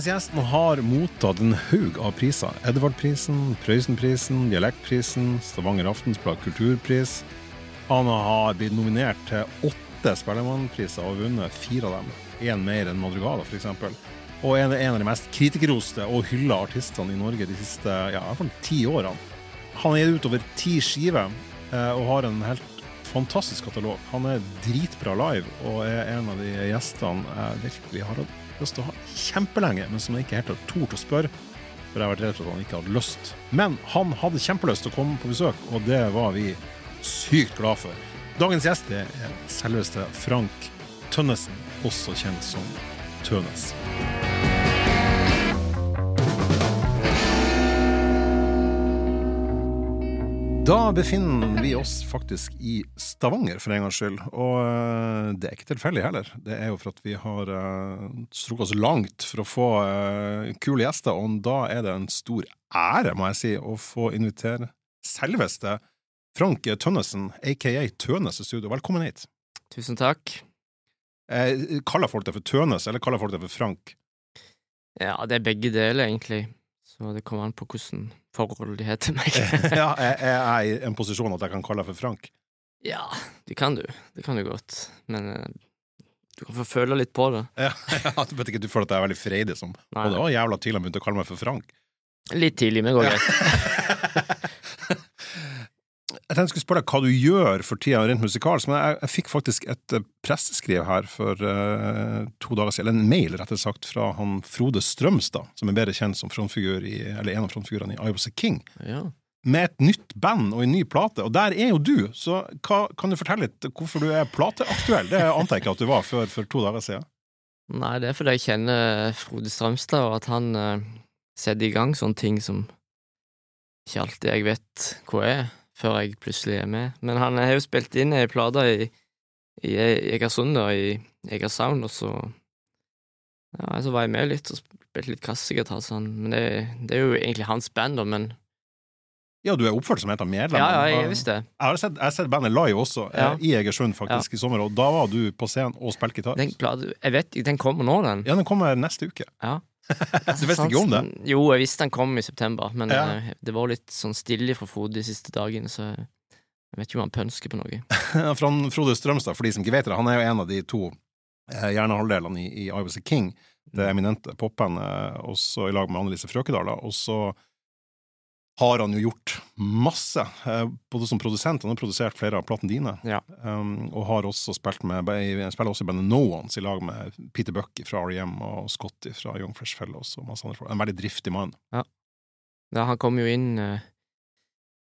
Dagens gjest har mottatt en haug av priser. Edvardprisen, Prøysenprisen, Dialektprisen, Stavanger Aftensblad kulturpris. Han har blitt nominert til åtte Spellemannpriser og vunnet fire av dem. Én mer enn Madrugada, f.eks. Og er en av de mest kritikerroste og hylla artistene i Norge de siste ja, ti årene. Han har gitt ut over ti skiver eh, og har en helt fantastisk katalog. Han er dritbra live og er en av de gjestene jeg virkelig har hatt lyst til å ha kjempelenge, men som han ikke helt har tort å spørre. For jeg har vært redd for at han ikke hadde lyst. Men han hadde kjempelyst til å komme på besøk, og det var vi sykt glad for. Dagens gjest er selveste Frank Tønnesen, også kjent som Tønes. Da befinner vi oss faktisk i Stavanger, for en gangs skyld. Og eh, det er ikke tilfeldig heller. Det er jo for at vi har uh, strukket oss langt for å få uh, kule gjester, og da er det en stor ære, må jeg si, å få invitere selveste Frank Tønnesen, aka Tønes i studio. Velkommen hit. Tusen takk. Eh, kaller folk deg for Tønes, eller kaller folk deg for Frank? Ja, det er begge deler, egentlig. Så det kommer an på hvordan forhold de har til meg. ja, er jeg i en posisjon at jeg kan kalle deg for Frank? ja, det kan du. Det kan du godt. Men eh, du kan få føle litt på det. Ja, ja, du vet ikke, du føler at jeg er veldig freidig som Og det var jævla tidlig han begynte å kalle meg for Frank. Litt tidlig, men det går greit. Jeg tenkte jeg skulle spørre deg hva du gjør for tida rent musikalsk, men jeg, jeg fikk faktisk et eh, presseskriv her for uh, to dager siden, eller en mail rettere sagt, fra han Frode Strømstad, som er bedre kjent som frontfigur i, eller en av frontfigurene i I Was A King, Ja. med et nytt band og en ny plate, og der er jo du, så hva, kan du fortelle litt hvorfor du er plateaktuell? Det antar jeg ikke at du var før for to dager siden. Nei, det er fordi jeg kjenner Frode Strømstad, og at han uh, setter i gang sånne ting som ikke alltid jeg vet hva er, før jeg plutselig er med. Men han har jo spilt inn ei plate i, i Egersund, da, i Egersound, og så Ja, så var jeg med litt og spilte litt kassegitar sånn, men det, det er jo egentlig hans band, da, men Ja, du er oppført som et av medlemmene. Ja, ja, jeg visste det. Jeg har sett, jeg har sett bandet live også, eh, Ja. i Egersund faktisk, i sommer, og da var du på scenen og spilte gitar. Den Jeg vet den kommer nå, den. Ja, den kommer neste uke. Ja. Du visste ikke om det? Jo, jeg visste den kom i september, men Ja. eh, det var litt sånn stille fra Frode de siste dagene, så jeg vet ikke om han pønsker på noe. Fra Frode Strømstad, for de som ikke vet det, han er jo en av de to eh, hjernehalvdelene i, i I Was A King, det eminente popbandet, også i lag med Annelise Frøkedal. Og så har han jo gjort masse, eh, både som produsent, han har produsert flere av platene dine, Ja. um, og har også spilt med, spiller også i bandet No Ones i lag med Peter Buck fra R.E.M. og Scotty fra Young Fresh Fellows og masse andre folk. En veldig driftig mann. Ja, han kom jo inn uh,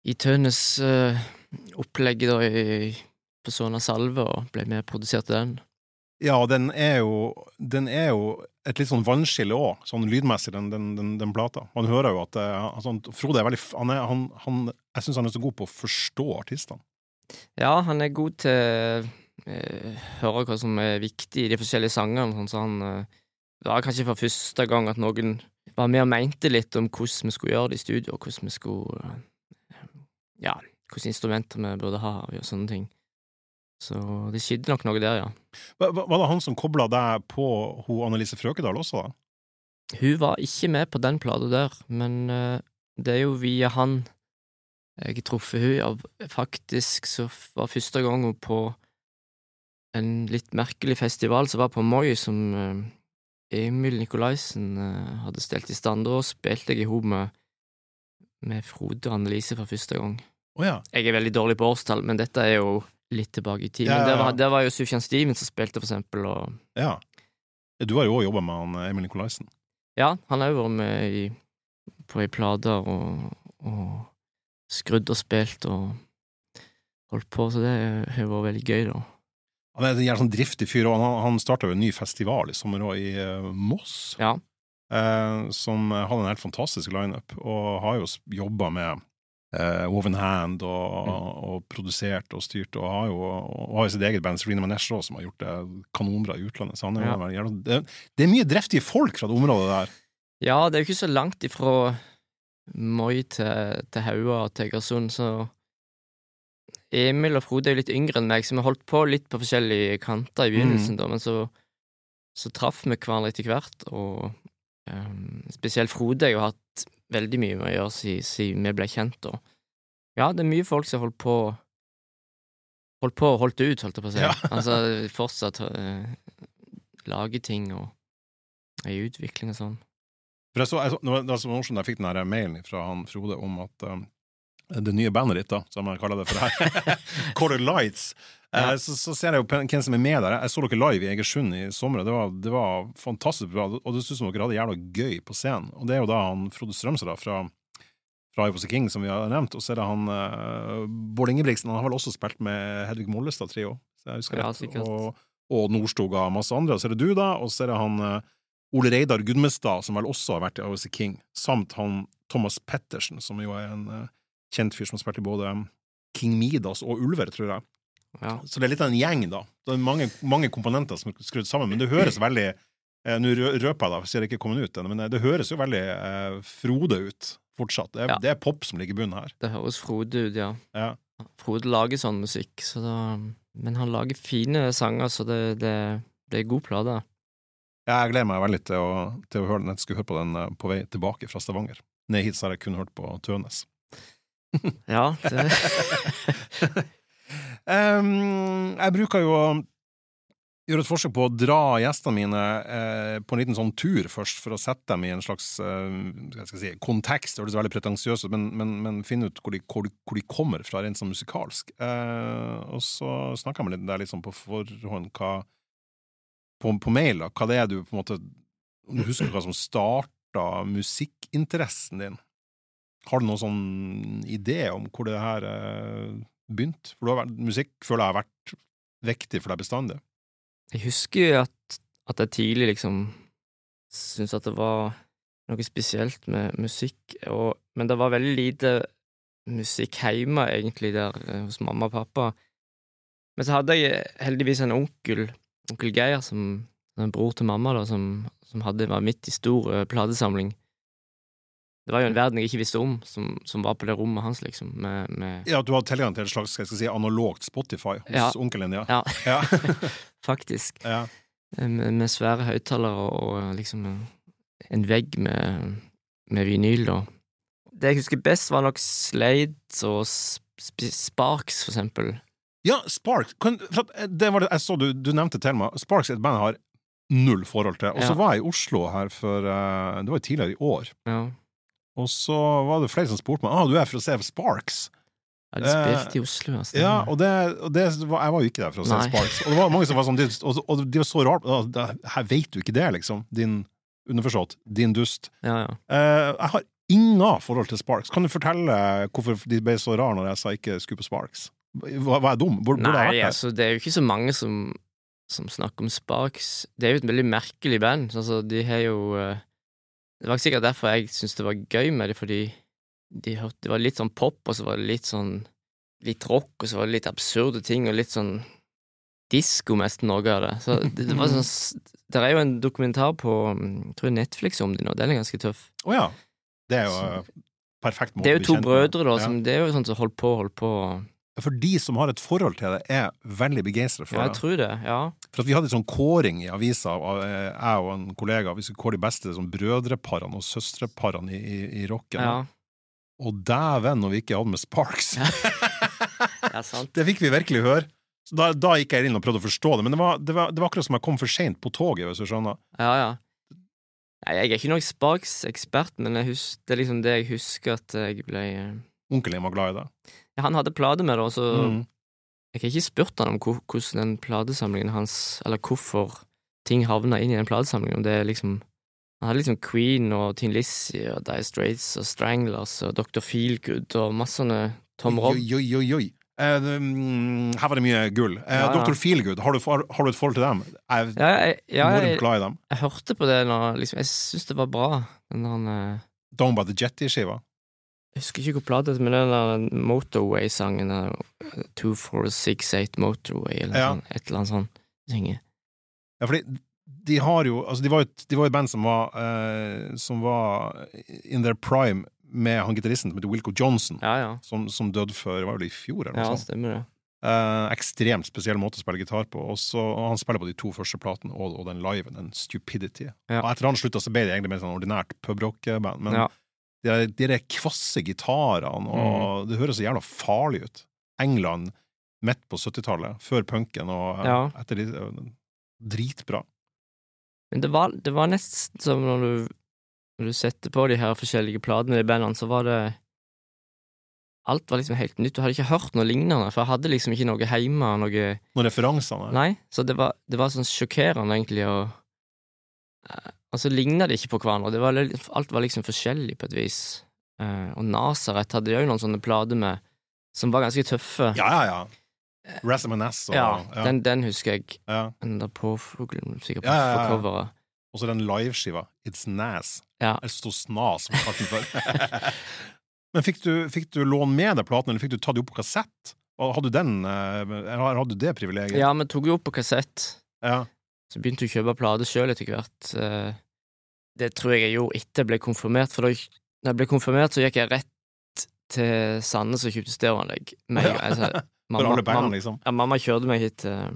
i Tønes uh, opplegg da i Persona Salve og ble med og produserte den. Ja, den er jo, den er jo et litt sånn vannskille òg, sånn lydmessig, den, den, den, den plata. Man hører jo at eh, altså, Frode er veldig han er, han, han, Jeg syns han er så god på å forstå artistene. Ja, han er god til uh, høre hva som er viktig i de forskjellige sangene, sånn, så han eh, Det var kanskje for første gang at noen var med og mente litt om hvordan vi skulle gjøre det i studio, og hvordan vi skulle eh, Ja, hvilke instrumenter vi burde ha, og sånne ting. Så det skjedde nok noe der, ja. Var, var det han som kobla deg på hun Annelise Frøkedal også? da? Hun var ikke med på den plata der, men eh, det er jo via han jeg har truffet hun Faktisk så var første gang hun på en litt merkelig festival som var på Moi, som eh, Emil Nikolaisen eh, hadde stelt i stand. og spilte jeg i hop med, med Frode og Annelise for første gang. Oh, ja. Jeg er veldig dårlig på årstall, men dette er jo litt tilbake i tid. Ja, ja, ja, det var, det var jo Sufjan Stevens som spilte, for eksempel, og ja. Du har jo òg jobba med han Emil Nikolaisen. Ja, han har jo vært med i, på ei plate og, og skrudd og spilt og holdt på, så det har vært veldig gøy, da. Han er en jævla sånn driftig fyr, og han, han starta jo en ny festival i sommer òg, i eh, Moss. Ja. eh, som hadde en helt fantastisk lineup, og har jo jobba med eh, Woven Hand og, og produsert og styrt, og har jo og har jo sitt eget band, Serena Manesh, som har gjort det kanonbra i utlandet. Så han er Ja. det, det er mye driftige folk fra det området der. Ja, det er jo ikke så langt ifra Moi til, til Haua og til Egersund, så Emil og Frode er jo litt yngre enn meg, så vi holdt på litt på forskjellige kanter i begynnelsen, da, men så, så traff vi hverandre etter hvert, og Um, spesielt Frode jeg har hatt veldig mye med å gjøre siden, si, vi ble kjent. Og ja, det er mye folk som har holdt på Holdt på og holdt ut, holdt jeg på å si. Ja. altså fortsatt uh, lage ting og er i utvikling og sånn. For jeg så, jeg så, det var det var så morsomt jeg fikk den her mailen fra han Frode om at um, det nye bandet ditt, da, som jeg kaller det for her, Color Lights, eh, Ja. så, så ser jeg jo hvem som er med der. Jeg så dere live i Egersund i sommer, det var, det var fantastisk bra. Og det synes som dere hadde jævla gøy på scenen. Og det er jo da han Frode Strømsø da, fra, fra I Was King, som vi har nevnt, og så er det han uh, Bård Ingebrigtsen. Han har vel også spilt med Hedvig Mollestad Trio, så jeg husker Ja, rett. sikkert. og, og Nordstoga og masse andre. Og så er det du, da, og så er det han uh, Ole Reidar Gudmestad, som vel også har vært i I Was a King, samt han Thomas Pettersen, som jo er en uh, kjent fyr som har spilt i både King Midas og Ulver, tror jeg. Ja. Så det er litt av en gjeng, da. Det er mange, mange komponenter som er skrudd sammen, men det høres veldig eh, Nå røper jeg, da, siden det ikke kommet ut ennå, men eh, det høres jo veldig eh, Frode ut fortsatt. Det er, Ja. det er pop som ligger i bunnen her. Det høres Frode ut, ja. Ja. Frode lager sånn musikk, så da Men han lager fine sanger, så det, det, det er god plate. Jeg gleder meg veldig til å, til å høre den. Jeg skulle høre på den eh, på vei tilbake fra Stavanger. Ned hit så har jeg kun hørt på Tønes. Ja, det Em, jeg bruker jo å gjøre et forsøk på å dra gjestene mine eh, på en liten sånn tur først, for å sette dem i en slags eh, si, kontekst. Det høres veldig pretensiøst ut, men, men, men finne ut hvor de, hvor, hvor de kommer fra rent sånn musikalsk. Eh, og så snakker jeg med litt der sånn på forhånd hva på, på mail, da, hva det er du på en måte Om du husker hva som starta musikkinteressen din? Har du noen sånn idé om hvor det her eh, begynte? For har vært, musikk føler jeg har vært viktig for deg bestandig. Jeg husker at, at jeg tidlig liksom syntes at det var noe spesielt med musikk, og, men det var veldig lite musikk hjemme, egentlig, der eh, hos mamma og pappa. Men så hadde jeg heldigvis en onkel, onkel Geir, som en bror til mamma, da, som, som hadde, var midt i stor eh, platesamling. Det var jo en verden jeg ikke visste om, som, som var på det rommet hans, liksom, med, med Ja, du hadde tilgang til et slags skal jeg si, analogt Spotify hos Ja. onkelen din, ja. Ja, faktisk. ja. Eh, Med, med svære høyttalere og og liksom en, en vegg med, med vinyl, da. Det jeg husker best, var nok Slades og Sp Sparks, for eksempel. ja Sparks kan, det var det, Jeg så du, du nevnte til meg Sparks er et band jeg har null forhold til. Og så Ja. var jeg i Oslo her for eh, Det var jo tidligere i år. Ja. Og så var det flere som spurte meg ah, du er for å se Sparks. Ja, de spilte i Oslo, ja. Ja, og, det, og det var, jeg var jo ikke der for å se Nei. Sparks. Og det var mange som var sånn Og, og de var så rart «Ah, Her vet du ikke det, liksom. Din Underforstått. Din dust. ja, ja. Eh, jeg har ingen forhold til Sparks. Kan du fortelle hvorfor de ble så rare når jeg sa ikke skulle på Sparks? Var, var jeg dum? Burde, burde jeg Nei, altså, det er jo ikke så mange som, som snakker om Sparks. Det er jo et veldig merkelig band. Altså, de har jo eh, Det var sikkert derfor jeg syntes det var gøy med det, fordi de hørte, det var litt sånn pop, og så var det litt sånn Litt rock, og så var det litt absurde ting, og litt sånn disko, mest noe av det. Så det, det var sånn Det er jo en dokumentar på mm, jeg tror Netflix om det nå, den er ganske tøff. Å ja. Det er jo Så- perfekt måte Det er jo to brødre, da, Ja. som det er jo sånn som holdt på, holdt på For de som har et forhold til det, er veldig begeistra for Ja, det. jeg tror det, ja. For at vi hadde en sånn kåring i avisa, av, eh, jeg og en kollega, vi skulle kåre de beste sånn brødreparene og søstreparene i, i, i rocken. Ja, Og dæven når vi ikke hadde med Sparks! ja sant. det fikk vi virkelig høre. Så da, da gikk jeg inn og prøvde å forstå det, men det var, det var, det var akkurat som jeg kom for seint på toget, hvis du skjønner. Ja, ja. Nei, jeg er ikke noen Sparks-ekspert, men det er liksom det jeg husker at jeg ble ja, Onkelen din var glad i det. Han hadde plate med det, og så Mm. Jeg har ikke spurt han om hvordan den platesamlingen hans Eller hvorfor ting havna inn i den platesamlingen, om det er liksom Han hadde liksom Queen og Tin Lizzie og Die Straits og Stranglers og Dr. Feelgood og masse sånne Tom Robb. Oi, oi, oi, oi. Uh, her var det mye gull. Uh, Ja, ja. Dr. Feelgood, har, du- har, du et forhold til dem? Jeg er Ja, jeg, ja, jeg, glad i dem. jeg hørte på det når liksom, Jeg syns det var bra. Den der uh, Down by the Jetty-skiva. Jeg husker ikke hvor plata men den der Motorway-sangen der, 2468 Motorway, eller Ja. sånn, et eller annet sånt. Synger. Ja, fordi de har jo Altså, de var jo et, de var jo et band som var uh, Som var in their prime med han gitaristen som heter Wilco Johnson, Ja, ja. som, som døde før Var det i fjor, eller Ja, noe sånt? stemmer det. Uh, ekstremt spesiell måte å spille gitar på. Og så, og han spiller på de to første platene og, og den liven, den Stupidity. Ja. Og etter han slutta, så ble det egentlig mer sånn ordinært pubrock-band. Men Ja. De, de kvasse gitarene, og det høres så jævla farlig ut. England midt på 70-tallet, før punken, og eh, Ja. etter de eh, Dritbra. Men det var, det var nesten som når du, når du setter på de her forskjellige platene i bandene, så var det Alt var liksom helt nytt. Du hadde ikke hørt noe lignende, for jeg hadde liksom ikke noe hjemme, noe Noen referanser? Nei, så det var, det var sånn sjokkerende, egentlig, og eh, Og så ligna de ikke på hverandre. Det var, alt var liksom forskjellig på et vis. Eh, og Nazaret hadde jo noen sånne plater med som var ganske tøffe. Ja, ja, ja. Razz and S og Ja, ja, Den, den husker jeg. ja. Den der påfuglen, sikkert på, Ja, ja, ja, coveret. Og så den liveskiva, It's Nas. Ja. Eller sto Snas, som kalte den før. Men fikk du, fikk du låne med deg platen, eller fikk du ta det opp på kassett? Hadde du den, eh, eller hadde du det privilegiet? Ja, vi tok jo opp på kassett. Ja. Så begynte du å kjøpe plater sjøl etter hvert. Det tror jeg jeg gjorde etter jeg ble konfirmert, for da jeg, ble konfirmert, så gikk jeg rett til Sandnes og kjøpte stereoanlegg. Altså, mamma- mamma- liksom. Ja, mamma kjørte meg hit eh,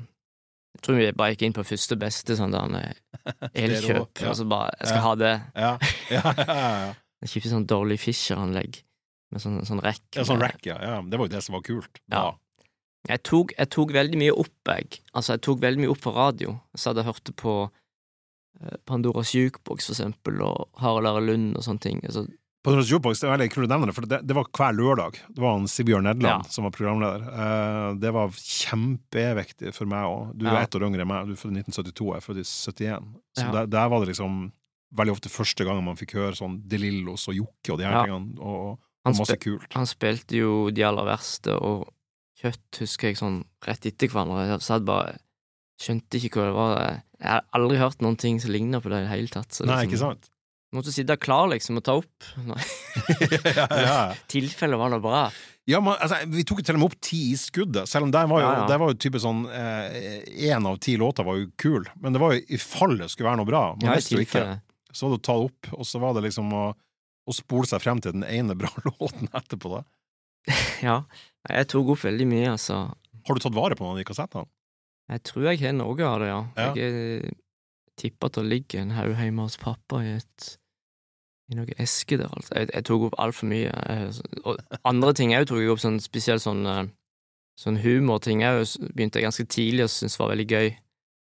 Jeg tror vi bare gikk inn på første beste sånn der eh, elkjøp, ja. og så bare Jeg skal Ja. ha det. Ja, ja, ja. ja. Jeg kjøpte sånn dårlig Fischer-anlegg med sånn, sånn rack. ja sånn rack, ja. ja. Det var jo det som var kult. Ja. Jeg tok, jeg tok veldig mye opp, jeg. Altså, jeg tok veldig mye opp på radio. Så hadde jeg hørte på eh, Pandoras jukeboks, for eksempel, og Harald Are Lund og sånne ting. Altså, Pandoras Jukebox, det er veldig kult å nevne det, for det, det var hver lørdag. Det var han Sibjørn Nedland Ja. som var programleder. Eh, det var kjempeviktig for meg òg. Du er Ja. ett år yngre enn meg, du er født i 1972, jeg er født i 71. Så Ja. der, der var det liksom veldig ofte første gang man fikk høre sånn De Lillos og Jokke og de her tingene, og, og, og masse kult. han spilte jo de aller verste, og Kjøtt husker jeg sånn rett etter hverandre. Jeg satt bare Skjønte ikke hva det var. Jeg har aldri hørt noen ting som ligner på det i det hele tatt. Så Nei, liksom, ikke sant? Måtte sitte klar, liksom, og ta opp. Ja, ja. Tilfellet var noe bra. Ja, men, altså, Vi tok jo til og med opp ti i skuddet, selv om det var jo, Ja, ja. var jo type sånn Én av ti låter var jo kul, men det var jo i fall det skulle være noe bra. Man Ja, visste jo ikke. Så var det å ta det opp, og så var det liksom å, å spole seg frem til den ene bra låten etterpå. da. Ja. Jeg tok opp veldig mye, altså. Har du tatt vare på noen av de kassettene? Jeg tror jeg har noe av det, ja. Ja. Jeg eh, tipper at det ligger en haug hjemme hos pappa i et i noen eske der, altså. Jeg, jeg tok opp altfor mye. Jeg, og andre ting òg tok jeg opp, sånn spesielt sånn, eh, sånn humorting òg begynte jeg ganske tidlig og syntes var veldig gøy.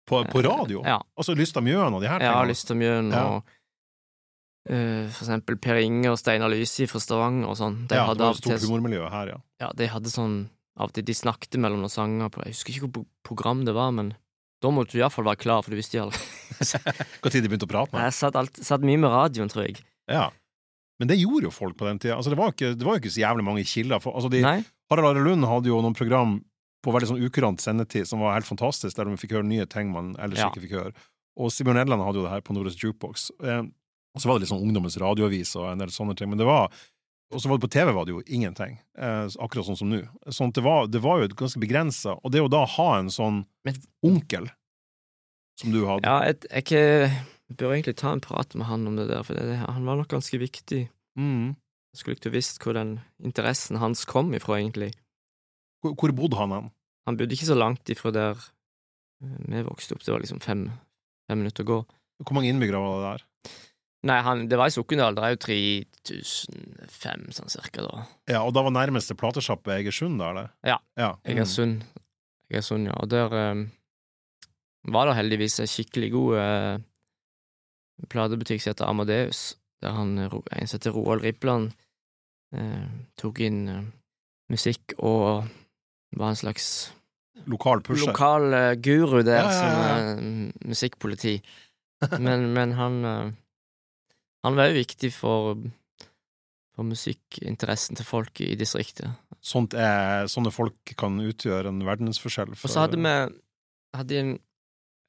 På, på radio? Ja. Altså Lysta Mjøen og de her tingene? lyst Lysta Mjøen Ja. og uh, for eksempel Per Inge og Steinar Lysi fra Stavanger og sånn. De Ja, det var til stort humormiljø her, ja. Ja, de hadde sånn Av og til de snakket mellom noen sanger på Jeg husker ikke hvor program det var, men da måtte du iallfall være klar, for du visste jo aldri. Når de begynte å prate med Jeg satt, alt, satt mye med radioen, tror jeg. Ja. Men det gjorde jo folk på den tida. Altså, det, var ikke, det var jo ikke så jævlig mange kilder. For, altså, de? Harald Are Lund hadde jo noen program på veldig sånn ukurant sendetid som var helt fantastisk, der de fikk høre nye ting man ellers Ja. ikke fikk høre. Og Sigbjørn Edland hadde jo det her på Nordisk Jukebox. Eh, og så var det litt sånn Ungdommens radioavis og en del sånne ting. Men det var Og så var det på TV var det jo ingenting. Eh, akkurat sånn som nå. Sånn det var, det var jo ganske begrensa. Og det å da ha en sånn Men- onkel som du hadde Ja, jeg, jeg, jeg bør egentlig ta en prat med han om det der, for det, han var nok ganske viktig. mm. Jeg skulle ikke visst hvor den interessen hans kom ifra, egentlig. hvor, hvor bodde han hen? Han bodde ikke så langt ifra der eh, vi vokste opp, det var liksom fem, fem minutter å gå. Hvor mange innbyggere var det der? Nei, han, det var i Sokndal, det er jo 3005, sånn cirka, da. Ja, Og da var nærmeste platesjappe Egersund, da, eller? Ja. ja. Mm. Egersund. Egersund, ja. Og der um, var det heldigvis en skikkelig god uh, platebutikk som heter Amadeus, der han, eh, en som heter Roald Rippland, uh, tok inn uh, musikk og var en slags Lokal pusher. lokal eh, guru der, Ja, ja, som eh, musikkpoliti. Men, men han eh, Han var jo viktig for for musikkinteressen til folk i distriktet. Sånt er, sånne folk kan utgjøre en verdensforskjell. Og så hadde vi hadde en,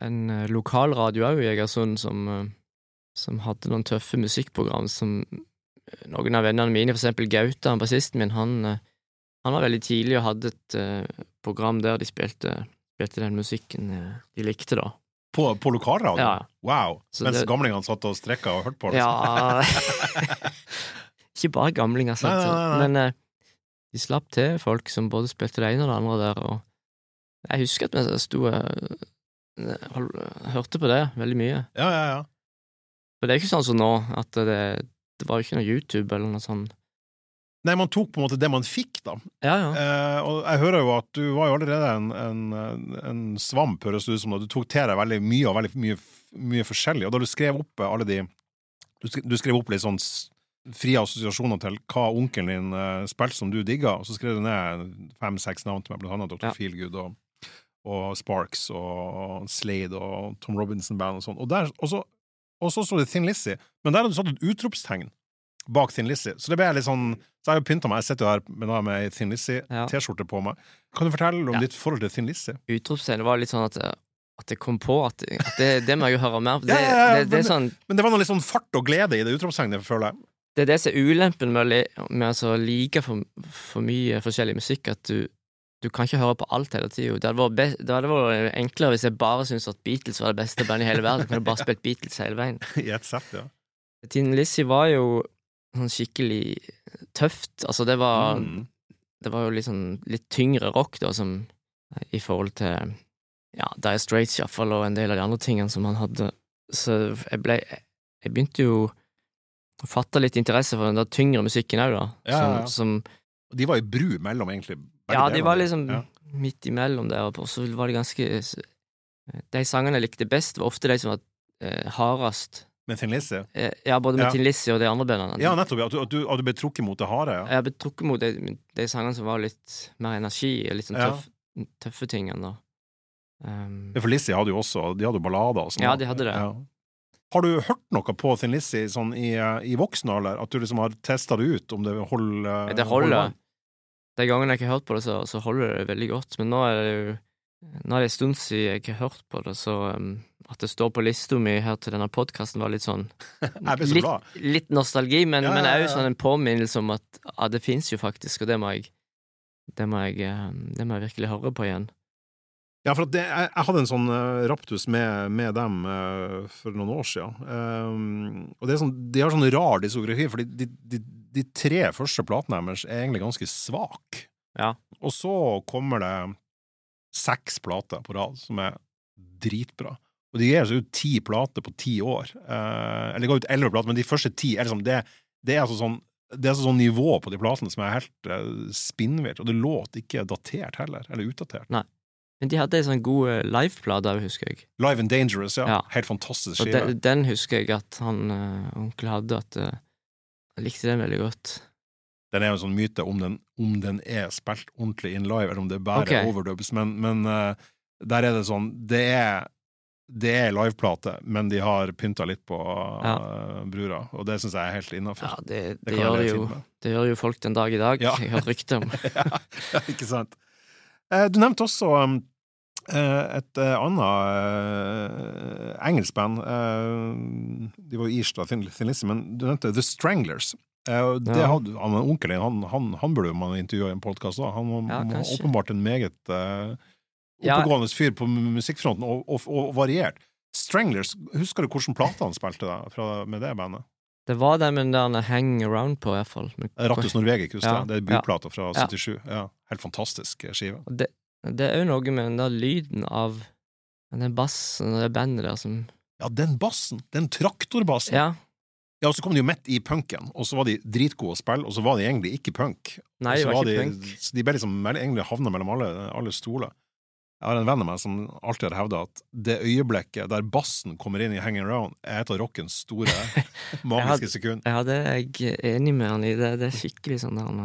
en eh, lokalradio òg i Egersund som, eh, som hadde noen tøffe musikkprogram som eh, noen av vennene mine, for eksempel Gauta, han bassisten min, han, han var veldig tidlig og hadde et program der de spilte, spilte den musikken de likte, da. På, på lokalradioen? Ja. Wow! Så Mens det- gamlingene satt og strekka og hørte på det? Ja Ikke bare gamlinger, sant, nei, nei, nei. men uh, de slapp til folk som både spilte det ene og det andre der, og Jeg husker at vi sto uh, Hørte på det veldig mye. Ja, ja, ja. For det er ikke sånn som nå, at det, det var jo ikke noe YouTube eller noe sånt. Nei, man tok på en måte det man fikk, da. Ja, ja. Eh, og jeg hører jo at du var jo allerede en, en, en svamp, høres det ut som. da. Du tok til deg veldig mye og veldig mye, mye forskjellig. Og da du skrev opp alle de Du skrev, du skrev opp litt sånn frie assosiasjoner til hva onkelen din eh, spilte som du digga, og så skrev du ned fem-seks navn til meg, blant annet Dr. Ja. Feelgood og, og Sparks og Slade og Tom Robinson Band og sånn. Og, der- og så og så sto det Thin Lizzie, men der hadde du satt et utropstegn bak Thin Lizzie. Så det ble litt sånn Så jeg har pynta meg. Jeg sitter jo her med, da med Thin Ja. Lizzie-T-skjorte på meg. Kan du fortelle om Ja. ditt forhold til Thin Lizzie? Utropstegnet var litt sånn at, at det kom på at, at det, det må jeg jo høre mer på. Det, Ja, ja, ja, det, men- sånn, Men det var noe litt sånn fart og glede i det utropstegnet, føler jeg. det er det som er ulempen med å altså like for, for mye forskjellig musikk, at du, du kan ikke høre på alt hele tida. Det hadde vært, enklere hvis jeg bare syntes at Beatles var det beste bandet i hele verden. Jeg bare spilt Beatles hele veien. I et sett, ja. Tine Lizzie var jo sånn skikkelig tøft. Altså, det var Mm. Det var jo sånn litt tyngre rock, da, som i forhold til ja, Dire Straits iallfall, og en del av de andre tingene som han hadde. Så jeg ble Jeg begynte jo å fatte litt interesse for den der tyngre musikken òg, da. Ja, ja, ja. Som, de var i bru mellom, egentlig. ja, de var liksom Ja. midt imellom der, og så var de ganske De sangene jeg likte best, var ofte de som var eh, hardest. Med Thin Lizzie? Eh, ja, både med Ja. Tin Lizzie og de andre bandene. Ja, nettopp. ja. At du, at du, at du ble trukket mot det harde, ja. Jeg ble trukket mot de, de sangene som var litt mer energi, litt sånn Ja. tøffe ting enn da. Um, Ja, For Lizzie hadde jo også De hadde jo ballader og sånn. Ja, de hadde det. Har du hørt noe på Thin Lizzie sånn i, eh, i voksen alder? At du liksom har testa det ut, om det holder? det holder. De gangene jeg ikke har hørt på det, så, så holder det veldig godt. Men nå er det jo Nå er det en stund siden jeg har hørt på det, så um, at det står på lista mi her til denne podkasten, var litt sånn så litt, litt nostalgi, men, Ja, ja, ja, ja. sånn en påminnelse om at ja, det fins jo faktisk, og det må jeg det må jeg, um, det må jeg virkelig høre på igjen. Ja, for det, jeg, jeg hadde en sånn uh, raptus med, med dem uh, for noen år siden. Um, og det er sånn, de har sånn rar diskografi, for de, de, de, de tre første platene deres er egentlig ganske svake. Ja. Og så kommer det seks plater på rad som er dritbra. Og de gir altså ut ti plater på ti år. Eh, eller de ga ut elleve plater, men de første ti er liksom det, det er altså sånn det er altså sånn nivå på de platene som er helt uh, spinnvilt, og det låt ikke datert heller, eller utdatert. Nei. Men de hadde ei sånn god eh, liveplate òg, husker jeg. Live and Dangerous, ja. Ja. Helt fantastisk skive. den, den husker jeg at han eh, onkel hadde, at eh, jeg likte den veldig godt. Den er jo en sånn myte om den, om den er spilt ordentlig in live, eller om det bare er Ok. overdubs, men, men uh, der er det sånn Det er, det er liveplate, men de har pynta litt på eh, brura, og det syns jeg er helt innafor. Ja, det, det, det, gjør det jo. Det gjør jo folk den dag i dag. Ja. Jeg har rykte om. ja, ikke sant. Uh, Du nevnte også um, et annet engelsk band. De var jo irsk, da, Thin Lizzie, men du nevnte The Stranglers. Eh, Det Ja. hadde, han, Onkelen han, han, han burde man intervjue i en podkast. Han var Ja, åpenbart en meget uh, oppegående fyr på musikkfronten, og, og, og variert. Stranglers, husker du hvilken plate han spilte da, fra, med det bandet? Det var den med den Hang Around på, i hvert fall. Rattus Norvegik, husker Ja. Det er byplata fra 77. Ja, helt fantastisk skive. Det, det er jo noe med den der lyden av den bassen og det bandet der som Ja, den bassen! Den traktorbassen! Ja. Ja, og så kom de jo midt i punken, og så var de dritgode å spille, og så var de egentlig ikke punk. Nei, så var de, ikke punk. Så de ble liksom egentlig havna mellom alle, alle stoler. Jeg har en venn av meg som alltid har hevda at det øyeblikket der bassen kommer inn i Hang Around, er et av rockens store magiske sekunder. Ja, det er jeg enig med han i. Det, det er skikkelig sånn der han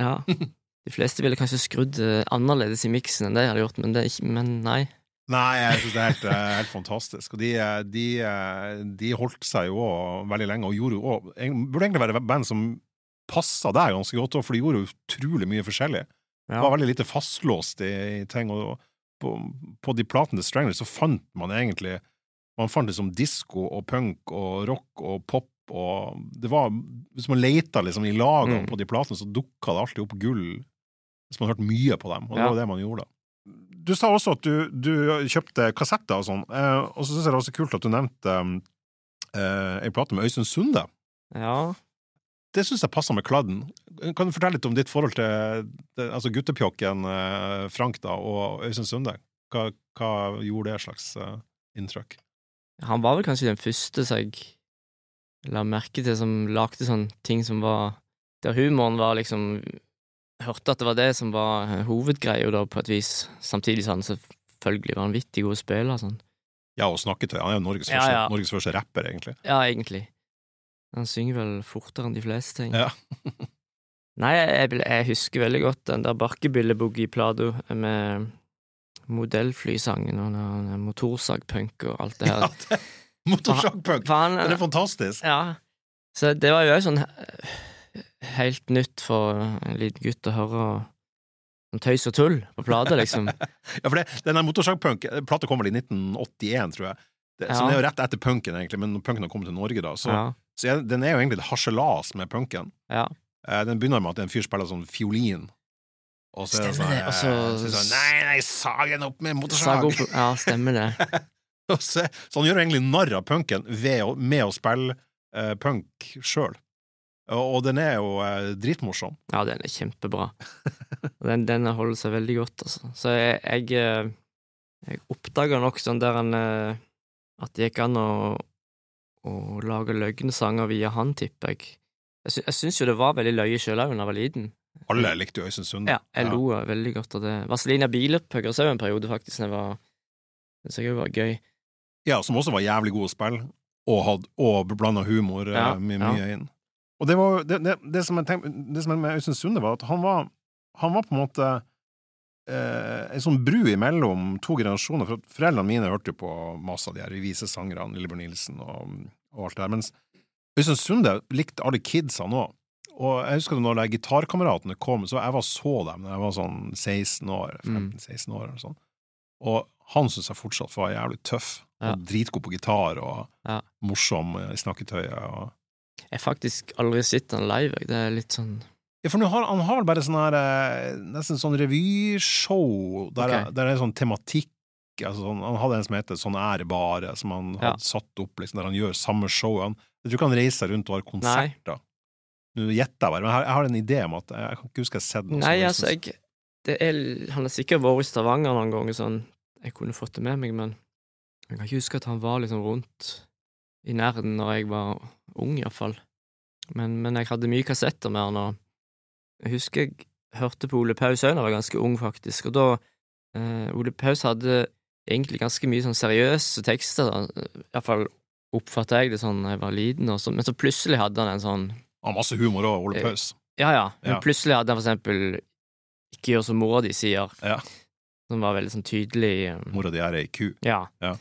Ja. De fleste ville kanskje skrudd eh, annerledes i miksen enn det jeg hadde gjort, men, det men nei. Nei, jeg synes det er helt, eh, helt fantastisk. Og de, eh, de, eh, de holdt seg jo veldig lenge, og gjorde jo Burde egentlig være band som passa deg ganske godt, for de gjorde jo utrolig mye forskjellig. Ja. var veldig lite fastlåst i, i ting, og på, på de platene til Strangler så fant man egentlig Man fant liksom disko og punk og rock og pop og det var Hvis man leita liksom i lagene Mm. på de platene, så dukka det alltid opp gull hvis man hørte mye på dem, og det Ja. var det man gjorde da. Du sa også at du, du kjøpte kassetter og sånn, eh, og så syns jeg det var så kult at du nevnte eh, ei plate med Øystein Sunde. ja. det syns jeg passer med kladden. Kan du fortelle litt om ditt forhold til det, altså guttepjokken eh, Frank da, og Øystein Sunde? Hva, hva gjorde det slags eh, inntrykk? Han var vel kanskje den første som jeg la merke til, som lagde sånne ting som var Der humoren var liksom Hørte at det var det som var hovedgreia, da, på et vis. Samtidig så han selvfølgelig vanvittig god spiller. Sånn. Ja, og snakketøy. Han er jo Norges, Ja, ja. Norges første rapper, egentlig. Ja, egentlig. Han synger vel fortere enn de fleste, ting. Ja. Nei, jeg, jeg, husker veldig godt den der Barkebilleboogie-plata med modellflysangen og motorsagpunk og alt det her. Ja, Motorsagpunk! Det er fantastisk! Ja. Så det var jo òg sånn eh, helt nytt for en liten gutt å høre om tøys og tull på plate, liksom. Ja, for det, den der motorsagpunk Plata kom vel i 1981, tror jeg. Det, Så den er jo rett etter punken, egentlig, men punken har kommet til Norge, da, så, Ja. så jeg, den er jo egentlig et harselas med punken. ja. Eh, den begynner med at en fyr spiller sånn fiolin. Og så er det Stemmer sånn, det, og så- eh, så sånn Nei, nei, sag den opp med Sag motorsag! opp Ja, stemmer det. Så, så han gjør egentlig narr av punken ved med å spille eh, punk sjøl. Og, den er jo eh, dritmorsom. Ja, den er kjempebra. Den, den holder seg veldig godt, altså. Så jeg, jeg, eh, jeg oppdaga nok sånn der han eh, At det gikk an å, å lage løgnesanger via han, tipper jeg. Jeg, sy jeg syns jo det var veldig løye sjøl òg da jeg var liten. Alle likte jo Øystein Sunde. Ja, jeg lo veldig godt av det. Vazelina Bilepøkker så jo en periode, faktisk, da jeg var Det syns jeg var gøy. Ja, som også var jævlig god å spille, og, had, og blanda humor Ja, mye, mye, ja. inn. Og det, var, det, det, det, som jeg tenkte, det som med Øystein Sunde, var at han var, han var på en måte eh, en sånn bru imellom to generasjoner. For at foreldrene mine hørte jo på masse av de her visesangerne, Lillebjørn Nilsen og, og alt det der. Mens Øystein Sunde likte alle kidsene òg. Og jeg husker når de gitarkameratene kom, så jeg var så dem da jeg var sånn 16 år, Mm. 15-16 år eller sånn. Og han syns jeg fortsatt var jævlig tøff. Ja. Og dritgod på gitar og Ja. morsom i snakketøyet. Og... Jeg har faktisk aldri sett han live. Det er litt sånn Ja, for har, han har bare sånn her eh, Nesten sånn revyshow der, okay. der det er sånn tematikk. Altså, han hadde en som heter Sånn er det bare, som han Ja. hadde satt opp, liksom, der han gjør samme show. Han, jeg tror ikke han reiser rundt og har konserter. Nå gjetter jeg bare, men jeg har, jeg har en idé om at Jeg kan ikke huske jeg har sett noe Nei, som altså, liksom- jeg det er, Han har sikkert vært i Stavanger noen ganger, sånn Jeg kunne fått det med meg, men jeg kan ikke huske at han var liksom rundt i nærheten når jeg var ung, iallfall. Men, men jeg hadde mye kassetter med han, og jeg husker jeg hørte på Ole Paus òg da jeg var ganske ung, faktisk, og da eh, Ole Paus hadde egentlig ganske mye sånn seriøse tekster. Iallfall oppfatta jeg det sånn da jeg var liten, så, men så plutselig hadde han en sånn Han har masse humor òg, Ole Eh, Paus. ja, ja. Men Ja. plutselig hadde han for eksempel Ikke gjør som mora di sier, Ja. som var veldig sånn tydelig um, Mora di er ei ku. Ja. Ja.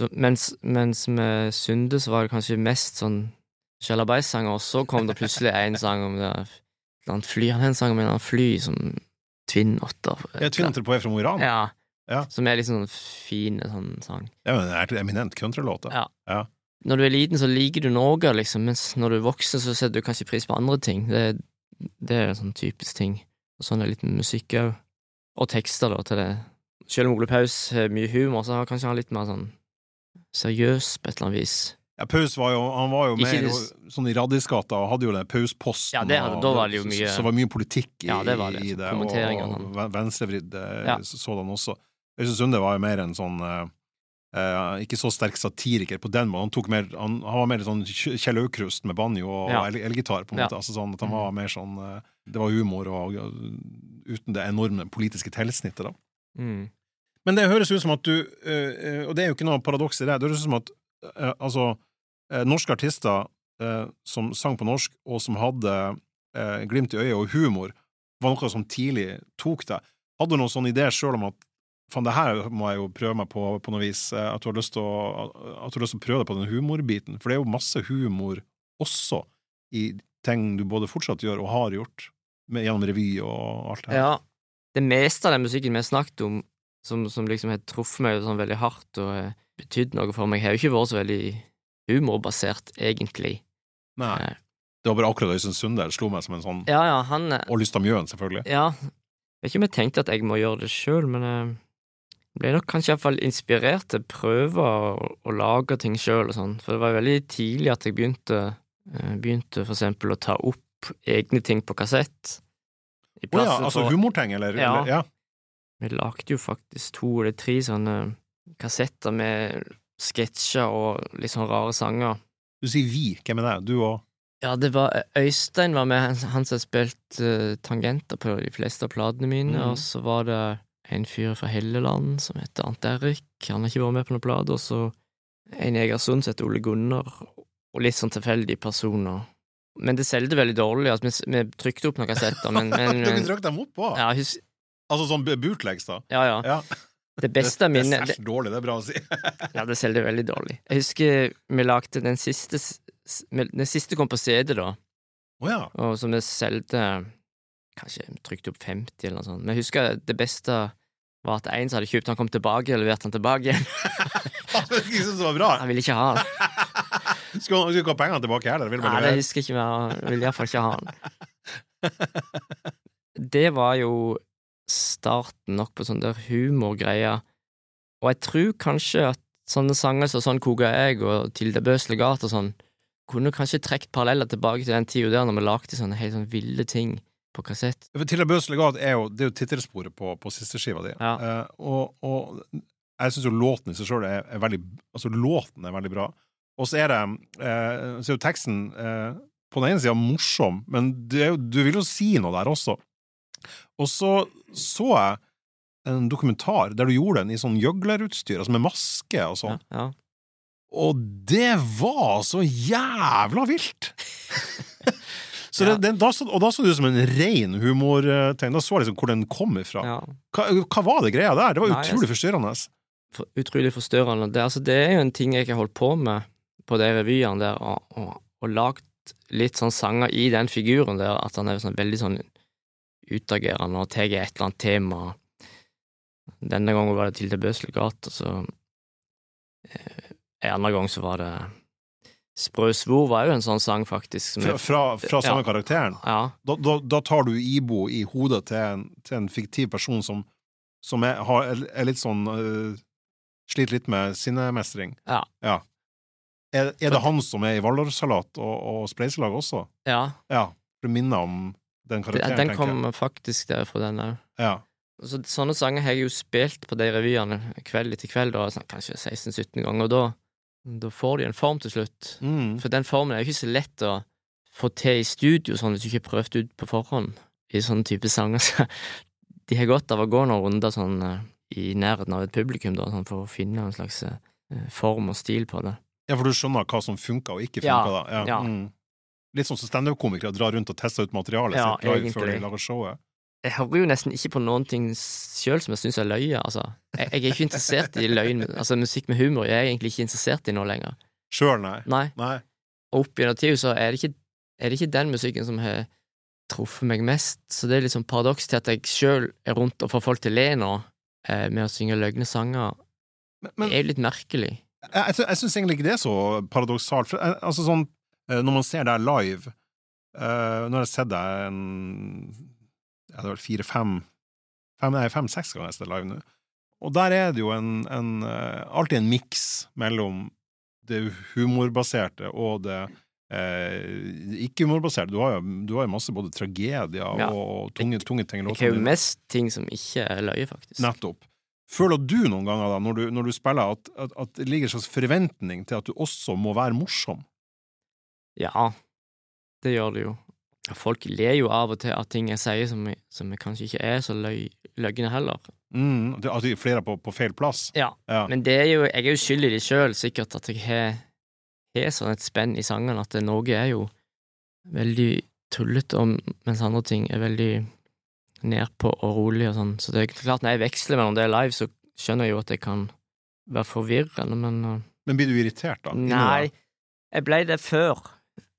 Så, mens, mens med Sunde så var det kanskje mest sånn sjalabais-sanger, og så kom det plutselig en sang om det et annet fly. Han har en sang om en annen fly som Twin Otter. Ja, tviler Otter på Efra fra Mo i Rana. Ja. Ja. Som er liksom sånn fin sånn sang. Ja, men Det er eminent countrylåt. Ja. Ja. Når du er liten, så liker du Norge, liksom, mens når du er voksen, så setter du kanskje pris på andre ting. Det, det er en sånn typisk ting. Og sånn er det litt med musikk òg. Og tekster, da, til det. Selv om Ole Paus har mye humor, så har kanskje han litt mer sånn seriøs på et eller annet vis. Ja, Paus var jo, han var jo mer det- sånn i Raddisgata og hadde jo det Pausposten. Ja, det hadde- da var det jo mye- Så, så var mye politikk i, Ja, det var det, i det, og sånn. venstrevridd eh, Ja. sådan også. Øystein Sunde var jo mer en sånn eh, ikke så sterk satiriker på den måten. Han, mer, han, han var mer sånn Kjell Aukrust med banjo og Ja. el- elgitar, på en Ja. måte. Altså sånn at han var mer sånn Det var humor og uten det enorme politiske tilsnittet, da. Mm. Men det høres ut som at du eh, eh, Og det er jo ikke noe paradoks i det. Det høres ut som at eh, altså norske artister som sang på norsk, og som hadde glimt i øyet og humor, var noe som tidlig tok deg. Hadde du noen sånn idé sjøl om at faen, det her må jeg jo prøve meg på på noe vis, at du har lyst til å, at du har lyst til å prøve deg på den humorbiten? For det er jo masse humor også i ting du både fortsatt gjør og har gjort, med, gjennom revy og alt det her. Ja. Det meste av den musikken vi har snakket om, som, som liksom har truffet meg sånn veldig hardt og eh, betydd noe for meg, har jo ikke vært så veldig humorbasert, egentlig. Nei. Eh, Det var bare akkurat Øystein Sunde slo meg som en sånn Ja, ja, han eh, Og Lysta Mjøen, selvfølgelig. Ja, jeg vet ikke om jeg tenkte at jeg må gjøre det sjøl, men jeg ble nok kanskje iallfall inspirert til å prøve å, å lage ting sjøl og sånn, for det var veldig tidlig at jeg begynte Eh, Begynte for eksempel å ta opp egne ting på kassett. Å oh, ja, altså for- humorting, eller? Ja. eller? ja. Vi lagde jo faktisk to eller tre sånne kassetter med sketsjer og litt sånn rare sanger. Du sier vi, hvem er det? Du og Ja, det var Øystein var med, han, han som har spilt uh, tangenter på de fleste av platene mine, mm. og så var det en fyr fra Helleland som heter Ant Erik, han har ikke vært med på noen plate, og så en i Egersund som heter Ole Gunnar, og litt sånn tilfeldige personer. Men det solgte veldig dårlig, altså, vi, vi trykte opp noen kassetter, men, men, Dere men trykte dem opp òg? ja, hus, Altså sånn bootlegs, da? ja, ja. Ja. Det beste av Det er særs dårlig, det er bra å si. Ja, det selger veldig dårlig. Jeg husker vi lagde den siste Den siste kom på CD, da, oh, ja. og så vi solgte Kanskje trykte opp 50 eller noe sånt. Men jeg husker det beste var at en som hadde kjøpt han kom tilbake og leverte han tilbake igjen. Han bra. Han ville ikke ha han. Skulle han ha pengene tilbake heller? Nei, det husker jeg ikke mer. Ville iallfall ikke ha han. Det var jo starten nok på sånn der humorgreier. Og jeg tror kanskje at sånne sanger som Sånn koker jeg og Tilde Bøs legat og sånn, kunne kanskje trukket paralleller tilbake til den tida der når vi lagde sånne helt sånn ville ting på kassett. For Til Bøs legat er jo, det er jo tittelsporet på, på siste skiva di. Ja. Eh, og, og jeg syns jo låten i seg sjøl er, er veldig Altså, låten er veldig bra. Og så er det eh, Så er jo teksten eh, på den ene sida morsom, men det jo, du vil jo si noe der også. Og så så jeg en dokumentar der du gjorde den i sånn gjøglerutstyr, altså med maske og sånn. ja. Og det var så jævla vilt! så Ja. det, da, og da så det ut som en ren humortegn. Da så jeg liksom hvor den kom ifra. ja. Hva, hva var det greia der? Det var Nei, utrolig forstyrrende. For, utrolig forstyrrende. Det, altså, det er jo en ting jeg har holdt på med på de revyene der, og, og, og lagd litt sånn sanger i den figuren der, at han er sånn veldig sånn utagerende og tar et eller annet tema. Denne gangen var det Tilde Bøs legat, og så eh, En annen gang så var det Sprø svor var jo en sånn sang, faktisk. som Fra, fra, fra samme Ja. karakteren. Ja, Da, da, da tar du Ibo i hodet til en, til en fiktiv person som, som er, har, er litt sånn uh, Sliter litt med sinnemestring. Ja. Er, er det han som er i Waldorfsalat og, og Spleiselag også? ja Ja. Du minner om den karakteren, den tenker jeg. kom faktisk derfra, den òg. Ja. Så, sånne sanger har jeg jo spilt på de revyene kveld etter kveld, da, sånn, kanskje 16-17 ganger, og da, da får de en form til slutt. Mm. For den formen er jo ikke så lett å få til i studio, sånn hvis du ikke har prøvd ut på forhånd i sånne type sanger. Så de har godt av å gå noen runder sånn eh, i nærheten av et publikum, da, sånn, for å finne en slags eh, form og stil på det. ja, for du skjønner hva som funker og ikke funker, Ja, da. Ja. ja. Mm. Litt sånn som standup-komikere drar rundt og tester ut materialet Ja, sitt live før de lager showet. Jeg hører jo nesten ikke på noen ting sjøl som jeg syns er løye, altså. Jeg, jeg er ikke interessert i løgn, altså musikk med humor jeg er egentlig ikke interessert i nå lenger. Sjøl, nei. Nei. Nei. Og opp gjennom tida så er det, ikke, er det ikke den musikken som har truffet meg mest, så det er litt sånn paradoks til at jeg sjøl er rundt og får folk til å le nå, eh, med å synge løgne sanger, Men, men er jo litt merkelig. jeg, jeg, jeg syns egentlig ikke det er så paradoksalt. For, jeg, altså sånn, eh, når man ser deg live eh, Nå har jeg sett deg en det er vel fire-fem fem, nei, fem-seks ganger jeg har sett deg live nå. Og der er det jo en, en eh, alltid en miks mellom det humorbaserte og det eh, ikke-humorbaserte. Du, du har jo masse både tragedier Ja. og tunge, tunge ting Jeg har jo mest ting som ikke er løye, faktisk. Nettopp. Føler du noen ganger da, når du, når du spiller, at, at, at det ligger en slags forventning til at du også må være morsom? Ja, det gjør det jo. Folk ler jo av og til av ting jeg sier som, jeg- som jeg kanskje ikke er så løy, løgne heller. Mm, at er flere på, på feil plass? Ja, Ja. men det er jo, jeg er jo skyld i det sjøl, sikkert, at jeg har, har sånn et spenn i sangene, at noe er jo veldig tullete, om- mens andre ting er veldig nedpå og rolig og sånn. Så det er klart, når jeg veksler mellom det live, så skjønner jeg jo at det kan være forvirrende, men uh, Men blir du irritert, da? Nei, jeg ble det før.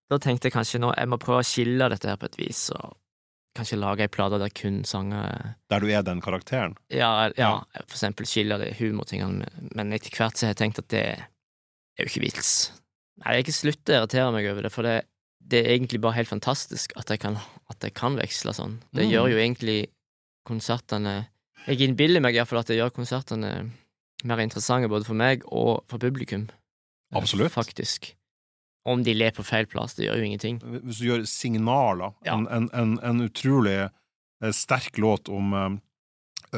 Da tenkte jeg kanskje nå, jeg må prøve å skille dette her på et vis, og kanskje lage ei plate der kun sanger er Der du er den karakteren? ja, ja, for eksempel skille de humortingene, men etter hvert så har jeg tenkt at det er jo ikke vits. Nei, jeg har ikke sluttet å irritere meg over det, for det, det er egentlig bare helt fantastisk at jeg kan, at jeg kan veksle sånn. Det Mm. gjør jo egentlig konsertene Jeg innbiller meg iallfall at det gjør konsertene mer interessante både for meg og for publikum. Absolutt. Faktisk. Om de ler på feil plass, det gjør jo ingenting. Hvis du gjør signaler, Ja. en, en, en, utrolig eh, sterk låt om eh,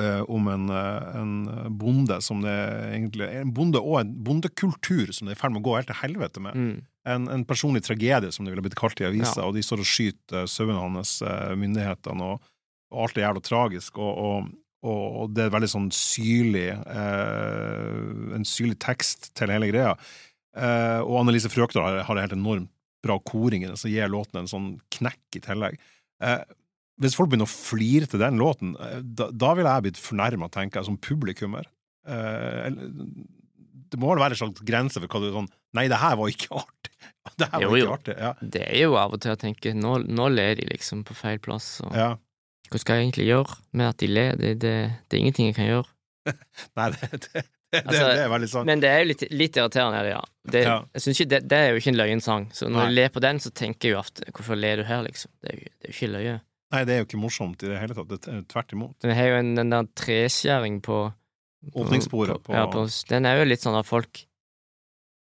eh, om en, en bonde som det egentlig En bonde og en bondekultur som det er i ferd med å gå helt til helvete med. Mm. En, en personlig tragedie, som det ville blitt kalt i avisa, Ja. og de står og skyter sauene hans, myndighetene, og, og alt er jævla tragisk. Og, og, og det er veldig sånn syrlig eh, En syrlig tekst til hele greia. Eh, og Annelise Frøkdal har, har helt enormt bra koring i den, som gir låten en sånn knekk i tillegg. Eh, hvis folk begynner å flire til den låten, eh, da, da ville jeg blitt fornærma, tenker jeg, som publikummer. Det må vel være en slags grense for hva du er sånn Nei, det her var ikke artig. Det her var Jo, ikke artig. Ja. Det er jo av og til å tenke nå, nå ler de liksom på feil plass, og ja. hva skal jeg egentlig gjøre med at de ler? Det, det, det er ingenting jeg kan gjøre. Nei, det, det, det, Altså, det er veldig sant. Men det er jo litt, litt irriterende, er ja. Det, Ja. Ikke det, det er jo ikke en løgnsang. så når Nei. jeg ler på den, så tenker jeg jo ofte hvorfor ler du her, liksom? Det er jo, det er jo ikke løye. Nei, det er jo ikke morsomt i det hele tatt. Det er tvert imot. Den har jo en, den der treskjæring på på- Åpningssporet på, Ja, på, den er jo litt sånn at folk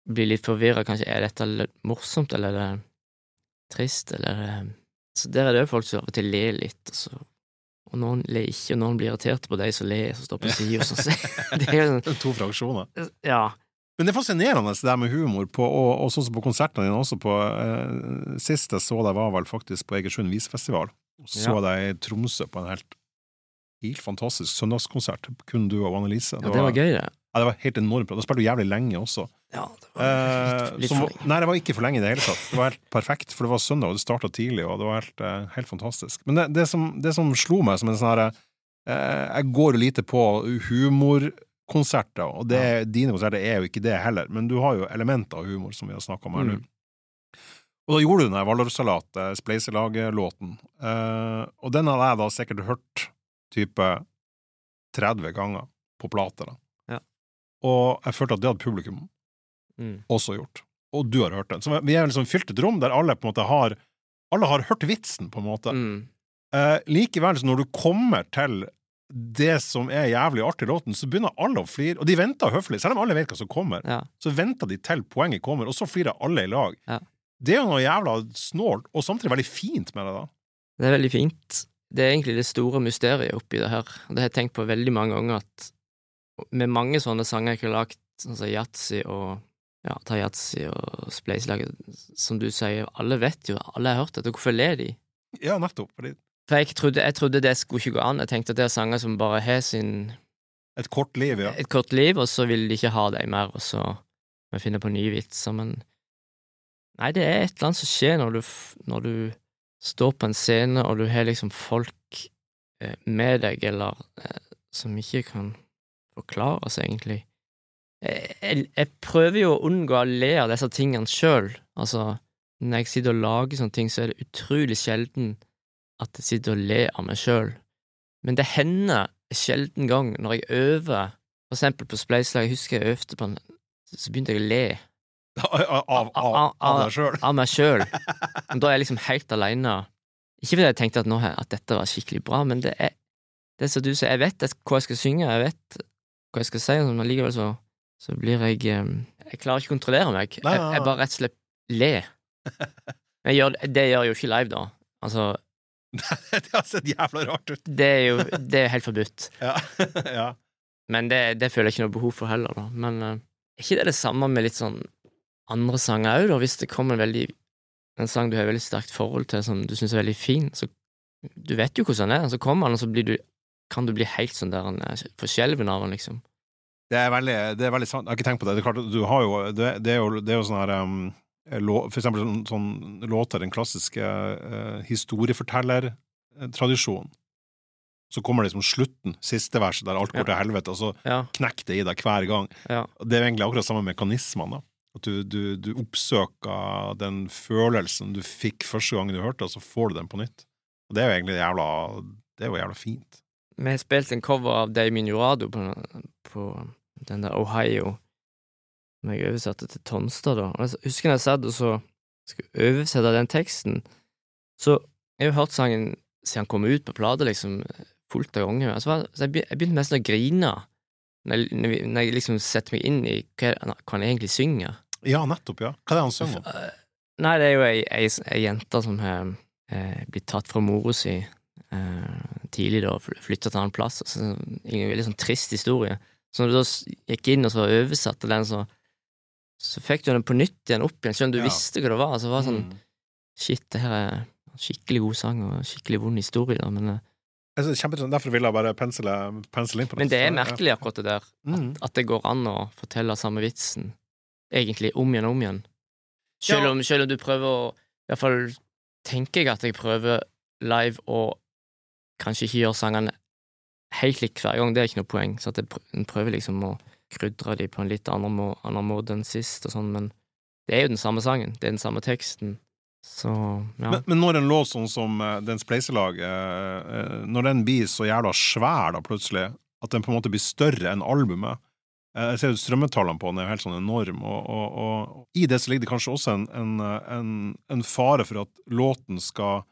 blir litt forvirra, kanskje. Er dette morsomt, eller er det trist, eller er Så der er det jo folk som av og til ler litt, og så og noen ler ikke, og noen blir irritert på de som ler, som står på sida, og sånn. Det er jo to fraksjoner. Ja. Men det er fascinerende det der med humor, på, og, og sånn som på konsertene dine også. På, eh, sist jeg så deg, var vel faktisk på Egersund visefestival. Og så Ja. deg i Tromsø på en helt, helt fantastisk søndagskonsert. Kun du og Annelise. ja, det var gøy, det. Ja, det var helt enormt bra. Da spilte du jævlig lenge også. Ja, det var Eh, litt, litt som, for lenge. nei, det var ikke for lenge i det hele tatt. Det var helt perfekt, for det var søndag, og det starta tidlig, og det var helt, eh, helt fantastisk. Men det, det, som, det som slo meg som en sånn herre eh, Jeg går jo lite på humorkonserter, og det, dine konserter er jo ikke det heller, men du har jo elementer av humor, som vi har snakka om her nå. Mm. Og da gjorde du den eh, Spleiselag-låten, eh, og den hadde jeg da sikkert hørt type 30 ganger på plate, da. Ja. Og jeg følte at det hadde publikum Mm. også gjort. Og du har hørt den. Så vi er liksom fylt et rom der alle på en måte har Alle har hørt vitsen, på en måte. Mm. Eh, likevel, så når du kommer til det som er jævlig artig i låten, så begynner alle å flire. Og de venter høflig, selv om alle vet hva som kommer. Ja. Så venter de til poenget kommer, og så flirer alle i lag. Ja. Det er jo noe jævla snålt, og samtidig veldig fint med det, da. Det er veldig fint. Det er egentlig det store mysteriet oppi det her. Det har jeg tenkt på veldig mange ganger, at med mange sånne sanger jeg har lagd, sånn som yatzy og ja, ta yatzy og spleiselaget, som du sier, alle vet jo, alle har hørt dette, hvorfor ler de? Ja, nettopp. Fordi For jeg trodde, jeg trodde det skulle ikke gå an, jeg tenkte at det er sanger som bare har sin et kort liv, ja. et kort liv, og så vil de ikke ha dem mer, og så må jeg finne på nye vitser, men Nei, det er et eller annet som skjer når du, når du står på en scene, og du har liksom folk eh, med deg, eller eh, som ikke kan forklare seg, egentlig. Jeg, jeg, jeg prøver jo å unngå å le av disse tingene sjøl. Altså, når jeg sitter og lager sånne ting, så er det utrolig sjelden at jeg sitter og ler av meg sjøl. Men det hender sjelden gang når jeg øver, for eksempel på spleiselag, jeg husker jeg øvde på en, så begynte jeg å le Av, av, av, av deg sjøl. av meg sjøl. Da er jeg liksom helt aleine. Ikke fordi jeg tenkte at, nå, at dette var skikkelig bra, men det er det som du sier, jeg vet hva jeg skal synge, jeg vet hva jeg skal si, men allikevel så, så blir jeg Jeg klarer ikke å kontrollere meg. Jeg, jeg bare rett og slett ler. Gjør, det gjør jeg jo ikke live, da. Altså, det har sett jævla rart ut. det er jo det er helt forbudt. Ja. ja. Men det, det føler jeg ikke noe behov for heller, da. Men eh, er ikke det det samme med litt sånn andre sanger òg, da? Hvis det kommer en veldig en sang du har veldig sterkt forhold til, som du syns er veldig fin, så du vet jo hvordan den er, så kommer den, og så blir du, kan du bli helt sånn der eh, forskjelven av den, liksom. Det er veldig, det er veldig sant. Jeg har ikke tenkt på det. Det er klart, du har jo, det, det er jo, det er jo sånn her um, lå, For eksempel sånn, sånn låter, den klassiske uh, historiefortellertradisjonen. Så kommer det liksom slutten, siste verset, der alt går Ja. til helvete, og så Ja, knekker det i deg hver gang. ja. Det er egentlig akkurat samme mekanismene. At du, du, du oppsøker den følelsen du fikk første gang du hørte, og så får du den på nytt. Og det er jo egentlig jævla Det er jo jævla fint. Vi har spilt en cover av Damien Jurado på, på den der Ohio, som jeg oversatte til Tonstad, da. Og jeg husker jeg satt og så skulle oversette den teksten, så jeg har jo hørt sangen siden han kom ut på plate, liksom, fullt av ganger. Så, jeg, begynte nesten å grine når jeg, når jeg liksom setter meg inn i hva, hva han egentlig synger. Ja, nettopp, ja. Hva er det han synger om? Eh, Nei, det er jo ei, ei, ei jente som har eh, blitt tatt fra mora si eh, tidlig, da, flytta til en annen plass. Så, en veldig sånn trist historie. Så når du da gikk inn og så oversatte den, så, så fikk du den på nytt igjen opp igjen, selv om du Ja. visste hva det var. Så det var sånn Mm. Shit, det her er skikkelig god sang og skikkelig vond historie, da, men, eh, Jeg synes det er. Derfor ville jeg bare pensle, pensle inn på det. men det er merkelig, akkurat det der. Mm. At det går an å fortelle samme vitsen egentlig om igjen og om igjen. Selv Ja. om, selv om du prøver å I hvert fall tenker jeg at jeg prøver live å kanskje ikke gjøre sangene helt likt hver gang, det er ikke noe poeng. Så at en prøver liksom å krydre de på en litt annen, må, annen måte enn sist, og sånn, men det er jo den samme sangen, det er den samme teksten, så ja. Men, men når en låt sånn som uh, Den Spleiselag, eh, eh, når den blir så jævla svær da plutselig, at den på en måte blir større enn albumet eh, Jeg ser jo strømmetallene på den er jo helt sånn enorm, og, og, og i det så ligger det kanskje også en, en, eh, en, en fare for at låten skal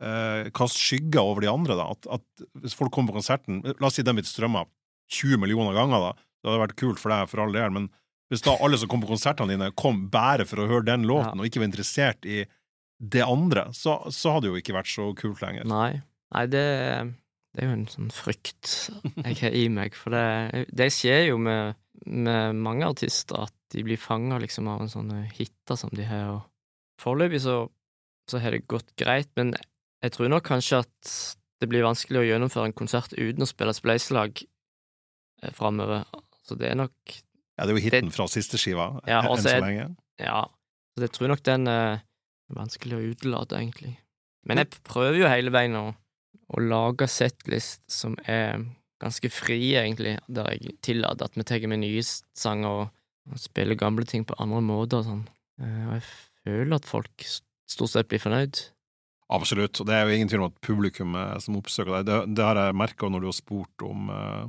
eh, kaste skygger over de andre. da, at, at Hvis folk kommer på konserten La oss si den blir strømma 20 millioner ganger, da. Det hadde vært kult for deg, for all del, men hvis da alle som kom på konsertene dine, kom bare for å høre den låten, Ja. og ikke var interessert i det andre, så, så hadde det jo ikke vært så kult lenger. Nei, nei det, det er jo en sånn frykt jeg har i meg, for det, det skjer jo med, med mange artister at de blir fanga liksom av en sånn hitter som de har, og foreløpig så, så har det gått greit, men jeg tror nok kanskje at det blir vanskelig å gjennomføre en konsert uten å spille spleiselag eh, framover. Så det er nok Ja, det er jo hiten fra siste skiva Ja, enn så lenge. Ja, så jeg tror nok den er vanskelig å utelate, egentlig. Men jeg prøver jo hele veien å, å lage setlist som er ganske fri, egentlig, der jeg tillater at vi tar med nye sanger og, og spiller gamle ting på andre måter og sånn. Eh, Og jeg føler at folk stort sett blir fornøyd. Absolutt, og det er jo ingen tvil om at publikummet som oppsøker deg, det, det har jeg merka når du har spurt om eh,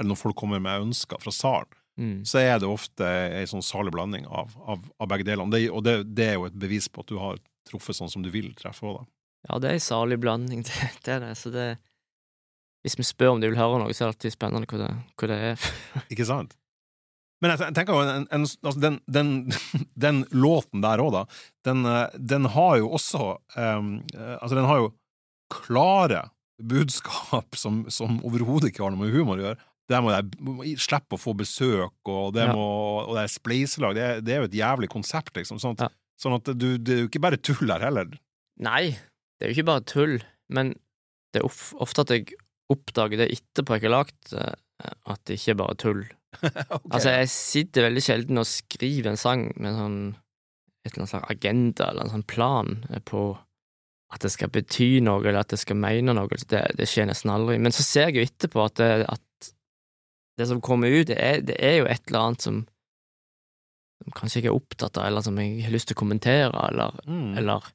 Eller når folk kommer med ønsker fra salen, Mm. så er det ofte ei sånn salig blanding av, av, av begge delene. Det, og det, det er jo et bevis på at du har truffet sånn som du vil treffe òg, da. Ja, det er en salig blanding, det, det er det. Så det Hvis vi spør om de vil høre noe, så er det alltid spennende hva det, hva det er. Ikke sant? Men jeg tenker jo en, en, altså den, den, den låten der òg, da, den, eh, den har jo også um, Altså, den har jo klare budskap som, som overhodet ikke har noe med humor å gjøre. Det må jeg slippe å få besøk, og det, Ja. må, og det er spleiselag. Det, det er jo et jævlig konsept, liksom. Sånn at, Ja. sånn at du, det er jo ikke bare tull her heller. Nei, det er jo ikke bare tull, men det er ofte at jeg oppdager det etterpå jeg har lagd at det ikke er bare tull. Ok. Altså, jeg sitter veldig sjelden og skriver en sang med sånn et eller annet slags agenda eller en sånn plan på at det skal bety noe, eller at det skal mene noe. Det, det skjer nesten aldri. Men så ser jeg jo etterpå at det, at det som kommer ut, det er, det er jo et eller annet som, som kanskje jeg er opptatt av, eller som jeg har lyst til å kommentere, eller mm. eller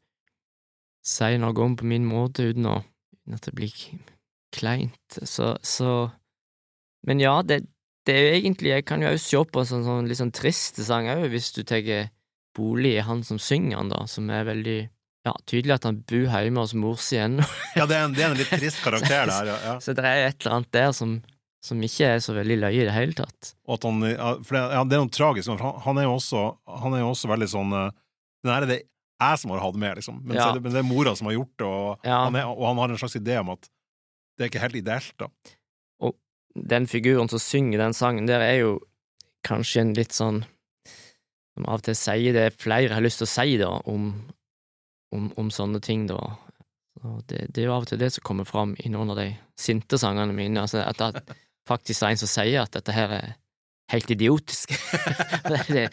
si noe om på min måte uten, å, uten at det blir kleint. Så, så Men ja, det, det er jo egentlig Jeg kan jo også se på en sånn, sånn litt sånn trist sang òg, hvis du tar bolig i han som synger han, da, som er veldig ja, tydelig at han bor hjemme hos mor si ennå. Ja, det er, en, det er en litt trist karakter der, ja. ja. Så det er et eller annet der som, som ikke er så veldig løye i det hele tatt. Han, for det, ja, det er noe tragisk, for han, er jo også, han er jo også veldig sånn eh, Den her er det jeg som har hatt med, liksom. Men, så Ja. det, men det er mora som har gjort det, og, Ja. han er, og han har en slags idé om at det er ikke helt ideelt, da. Den figuren som synger den sangen, der er jo kanskje en litt sånn Som av og til sier det flere har lyst til å si, da, om, om, om sånne ting, da. Så det, det er jo av og til det som kommer fram i noen av de sinte sangene mine. Altså at det faktisk er en som sier at dette her er helt idiotisk. det, det,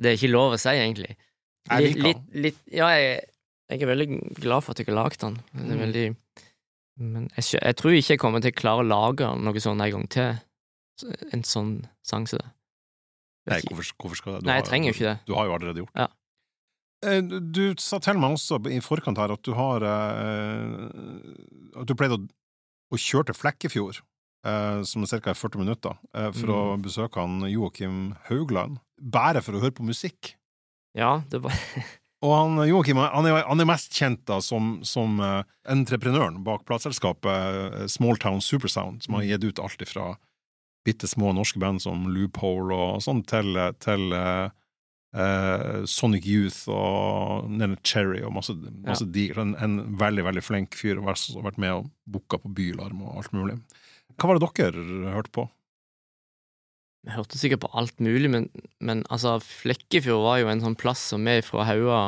det er ikke lov å si, egentlig. Litt, litt, litt, ja, jeg, jeg er veldig glad for at jeg har lagd den. Det er Mm. veldig Men jeg, jeg tror ikke jeg kommer til å klare å lage noe sånn en gang til. En sånn sang som det. Nei, hvorfor, hvorfor skal det? Du Nei, jeg trenger jo ikke det. Du har jo allerede gjort Ja. Eh, Du, sa til meg også i forkant her at du har eh, At du pleide å, å kjøre til Flekkefjord, eh, som er ca. 40 minutter, for for å Mm. besøke han Joakim Haugland. Bare for å høre på musikk. Ja, det var Og han, Joakim han er, han er mest kjent da som, som eh, entreprenøren bak plateselskapet Small Smalltown Supersound, som har gitt ut alt ifra bitte små norske band som Loophole og sånn, til, til uh, uh, Sonic Youth og Nene Cherry og masse, masse digert. En, en veldig, veldig flink fyr. som har vært med og booka på Bylarm og alt mulig. Hva var det dere hørte på? Vi hørte sikkert på alt mulig, men, men altså, Flekkefjord var jo en sånn plass som vi fra Haua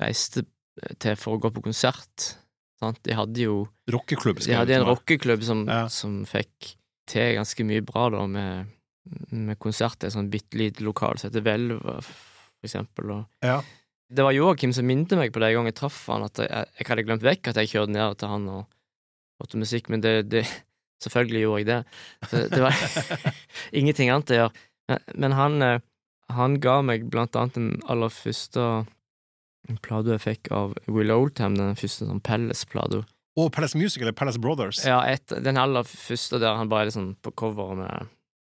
reiste til for å gå på konsert. Sant? De hadde jo Rockeklubb? De hadde en rockeklubb som, Ja. som fikk til ganske mye bra da, med, med konserter. Sånn bitte lite lokal som heter Hvelv, for eksempel. Og Ja. det var Joakim som minte meg på det en gang jeg traff han, at jeg, jeg hadde glemt vekk at jeg kjørte ned til han og hørte musikk, men det, det Selvfølgelig gjorde jeg det. Så det var ingenting annet å gjøre. Men, han, eh, han ga meg blant annet den aller første plata jeg fikk av Will Oldham, den første sånn Palace-plata. Og Palace Music eller Palace Brothers? Ja, et, den aller første der han bare er liksom på coveret med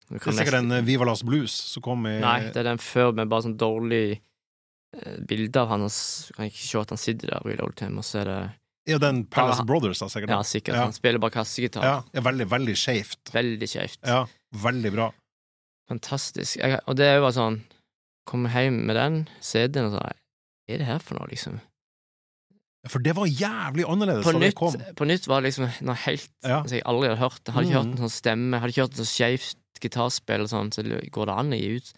Det er sikkert den en eh, Viva Las Blues som kom i Nei, det er den før med bare sånn dårlig eh, bilde av han, og kan ikke se at han sitter der, Will Oldham, og så er det Ja, den Palace Bare- Brothers, da, sikkert. Ja, sikkert. Ja. Han spiller bare kassegitar. Ja, ja, veldig, veldig skeivt. Veldig skjevt. Ja, veldig bra. Fantastisk. Jeg, og det er jo bare sånn Kom hjem med den CD-en og sa Hva er det her for noe, liksom? For det var jævlig annerledes På da det nytt, kom. på nytt var det liksom noe helt Ja. altså, jeg aldri hadde hørt. Jeg hadde ikke hørt Mhm. en sånn stemme, hadde ikke hørt en sånn skeivt gitarspill og sånn, så går det an å gi ut?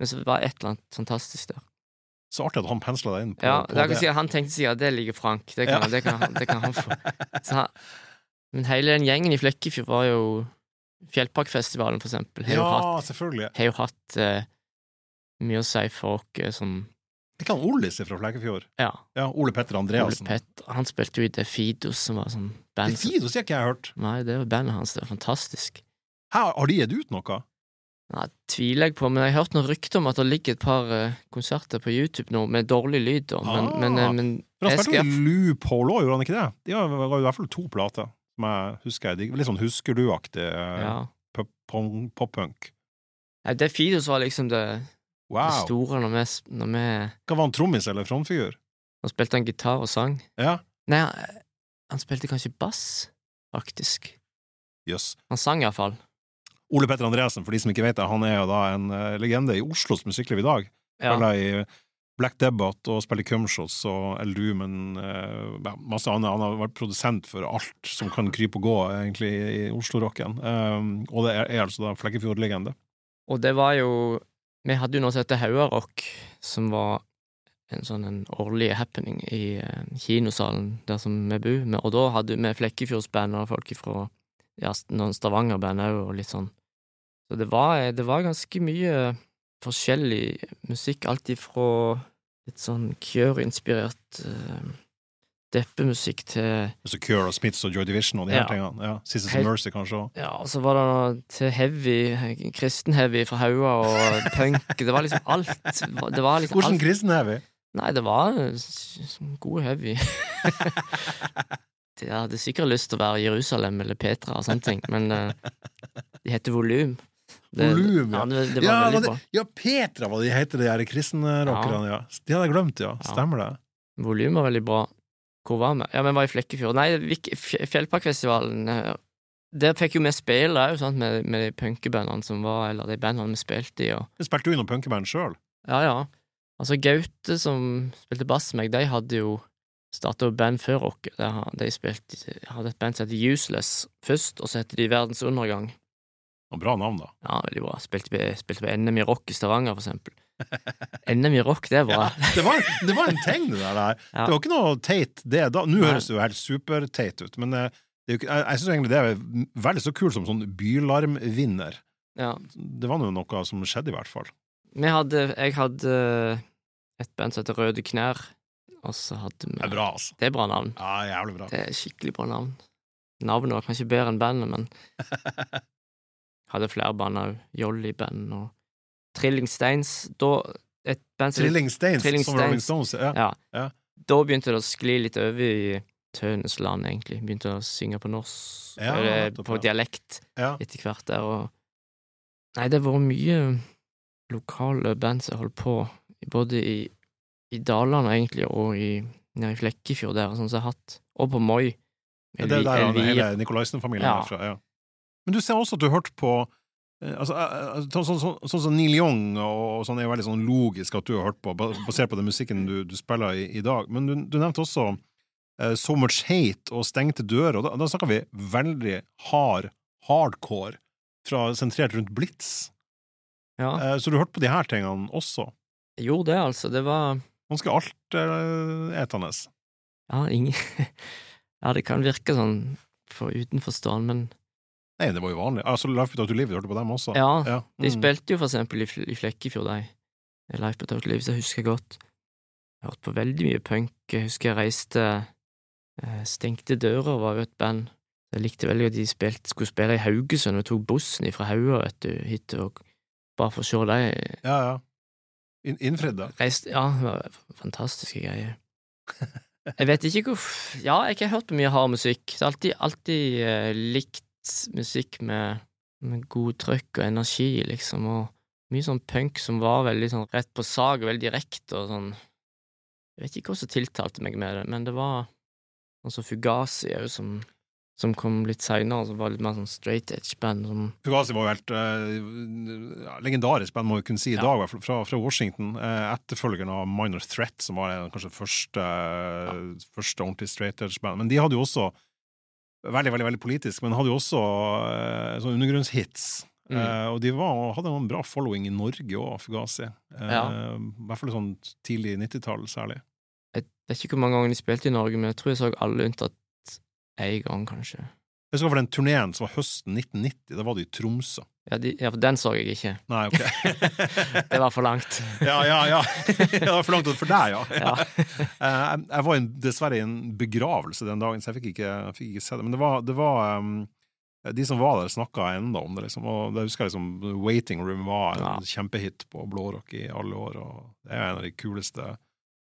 Men så var det et eller annet fantastisk der. Så artig at han pensla deg inn på, Ja, på det det. sikkert, Han tenkte sikkert at det ligger Frank, det kan, Ja. det kan, han- det kan han få. Så han, men hele den gjengen i Flekkefjord var jo Fjellparkfestivalen, for eksempel, har ja, hatt, selvfølgelig. har jo hatt uh, mye å si for oss som Ikke han Ollis fra Flekkefjord? Ja, Ja, Ole Petter Ole Petter. Han spilte jo i Defidos, som var sånn band Defidos har ikke jeg hørt. Nei, det var bandet hans, det var fantastisk. Her, har de gitt ut noe? Nei, tviler jeg på, men jeg har hørt noen rykter om at det ligger et par uh, konserter på YouTube nå med dårlig lyd, da, men, Ah. men, uh, men han jeg skal jo Loophole òg, gjorde han ikke det? De har i hvert fall to plater, som jeg husker. De, litt sånn Husker du-aktig uh, Ja. pop-punk. Nei, Defidos var liksom det, det store når vi, når vi Hva var han, trommis eller frontfigur? Nå spilte han gitar og sang. Ja, Nei, han- han spilte kanskje bass, faktisk. jøss. Han sang iallfall. Ole Petter Andreassen, for de som ikke vet det, han er jo da en eh, legende i Oslos musikkliv i dag. Ja. Spiller i Black Debbath og spiller Cumshots og El Dumen, eh, ja, masse annet. Han har vært produsent for alt som kan krype og gå, egentlig, i Oslo-rocken. Um, og det er, er altså da Flekkefjord-legende. Og det var jo Vi hadde jo noe som heter Haugarock, som var en sånn en årlig happening i eh, kinosalen der som vi bor. Og da hadde vi Flekkefjordsband og folk fra ja, noen Stavanger-band òg, og litt sånn. Så det var, det var ganske mye forskjellig musikk, alt ifra litt sånn Cure-inspirert uh, deppemusikk til Altså Cure og Smiths og Joy Division og de Ja. her tingene. Ja, Sisters of Mercy, kanskje òg. Ja, og så var det noe til heavy, kristen-heavy fra Haua og punk. Det var liksom alt. Det var liksom Hvordan kristen-heavy? Nei, det var god heavy. de hadde sikkert lyst til å være Jerusalem eller Petra og sånne ting, men uh, de heter Volum. Volum, ja. ja. Det, det var ja, det, ja, Petra var de heter, de her kristenrockerne, ja. De hadde jeg glemt, ja. Ja. Stemmer det? Volum var veldig bra. Hvor var vi? Ja, vi var i Flekkefjord. Nei, Fjellparkfestivalen. Der fikk jo vi spille òg, med, med de punkebandene som var, eller de bandene vi spilte i. og Spilte du i noen punkeband sjøl? Ja, ja. Altså, Gaute, som spilte bass med meg, de hadde jo starta band før oss. De, de spilte, hadde et band som heter Useless først, og så heter de Verdens Undergang. Bra navn, da. Ja, veldig bra. Spilte på, spilte på NM i rock i Stavanger, for eksempel. NM i rock, det er bra. Det var, det var en ting, det der. der. Ja. Det var ikke noe teit, det. da Nå høres det jo helt superteit ut, men eh, det jeg, jeg syns egentlig det er veldig så kult som sånn bylarmvinner. Ja. Det var nå noe som skjedde, i hvert fall. Hadde Jeg hadde et band som heter Røde Knær, og så hadde vi Det er bra, altså. Det er bra navn. Ja, jævlig bra. Det er skikkelig bra navn. Navnet var kanskje bedre enn bandet, men hadde flere band òg. Jolly-band og Trilling Steins. Da et band som Trilling Steins, Trilling som Rolling Stones. Ja. Ja. Ja. Da begynte det å skli litt over i Tønes land, egentlig. Begynte å synge på norsk, Ja, eller nettopp, på ja. dialekt etter hvert der, og Nei, det har vært mye lokale band som har holdt på, både i, i Dalane, egentlig, og i, nede i Flekkefjord der, sånn som jeg har hatt, og på Moi. Det er der han, hele Nikolaisen-familien Ja. er fra. Ja. Men du ser også at du hørte på Eh, Altså, eh, eh, sånn som så, så, Neil Young og, sånn er jo veldig sånn logisk at du har hørt på, basert på den musikken du, du spiller i, i dag. Men du, du nevnte også uh, So Much Hate og Stengte dører, og da, da snakker vi veldig hard, hardcore, fra, sentrert rundt Blitz. Ja, Uh, så du hørte på de her tingene også. Jo, det, altså. Det var Ganske altetende. Ja, ingen Ja, det kan virke sånn for utenforstående, men Nei, det var jo vanlig. Altså, Life Without You Live, du hørte på dem også? ja. Ja. De mm. spilte jo for eksempel i, i Flekkefjord, de. Life Without Live, så det husker jeg godt. Jeg har hørt på veldig mye punk. Jeg husker jeg reiste eh, Stengte dører var jo et band. Jeg likte veldig at de spilte, skulle spille i Haugesund, og tok bussen fra Haua, vet du, hit, og bare for å se dem. Ja, ja. In, innfridd, da. Reiste Ja, det var fantastiske greier. Jeg vet ikke hvor Ja, jeg har hørt på mye hard musikk. Jeg har alltid, alltid eh, likt musikk med, med god trøkk og energi, liksom, og mye sånn punk som var veldig sånn rett på sak og veldig direkte og sånn Jeg vet ikke hva som tiltalte meg med det, men det var sånn som Fugazi òg, som, som kom litt seinere, som var litt mer sånn straight edge-band som Fugazi var jo helt eh, legendarisk band, må vi kunne si i Ja. dag, fra, fra Washington. Eh, etterfølgeren av Minor Threat, som var kanskje første, første ordentlig straight edge-band. Men de hadde jo også Veldig, veldig veldig politisk, men hadde jo også eh, sånne undergrunnshits. Mm. Eh, og de var, hadde en bra following i Norge òg, Fugazi. Eh, Ja. I hvert fall sånn tidlig 90-tall, særlig. Jeg vet ikke hvor mange ganger de spilte i Norge, men jeg tror jeg så alle unntatt én gang, kanskje. Jeg husker for den turneen som var høsten 1990. Da var det i Tromsø. Ja, de, ja, for den så jeg ikke. Nei, ok. Det var for langt. ja, ja, ja. Det var for langt for deg, ja. Ja. Eh, jeg, jeg var en, dessverre i en begravelse den dagen, så jeg fikk ikke, jeg fikk ikke se det. Men det var, det var um, De som var der, snakka enda om det, liksom. Og det husker jeg liksom Waiting Room var en Ja. kjempehit på Blårock i alle år, og det er en av de kuleste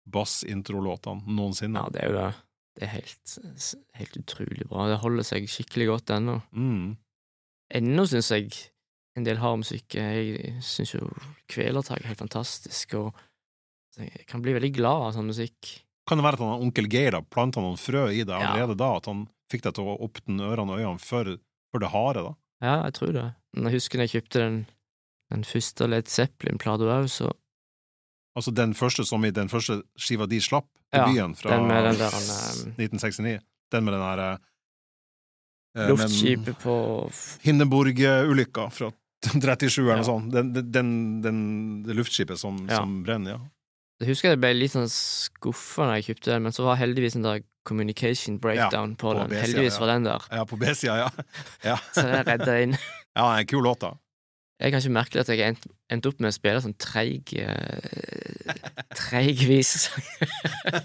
bassintrolåtene noensinne. Ja, det er jo det. Det er helt, helt utrolig bra. Det holder seg skikkelig godt ennå. Mm. Ennå syns jeg en del hard musikk Jeg syns jo Kvelertak er helt fantastisk, og jeg kan bli veldig glad av sånn musikk. Kan det være at han, onkel Geir planta noen frø i deg Ja. allerede da, at han fikk deg til å åpne ørene og øynene for, for det harde, da? Ja, jeg tror det. Jeg husker da jeg kjøpte den, den første Led Zeppelin-plata òg, så Altså den første som i den første skiva de slapp, Ja, byen, fra den med den der, um, 1969. Den med den der eh, luftskipet på Hindenburg-ulykka fra 37 eller noe Ja. sånt. Den, den, det luftskipet som, Ja. som brenner, ja. Jeg husker jeg ble litt sånn skuffa da jeg kjøpte den, men så var heldigvis en der communication breakdown på, på den. Heldigvis var den der, Ja, på B-sida, ja. ja. så det redda inn. Ja, en kul låt, da. Det er kanskje merkelig at jeg endte endte opp med å spille sånn treig eh, Treig visesang.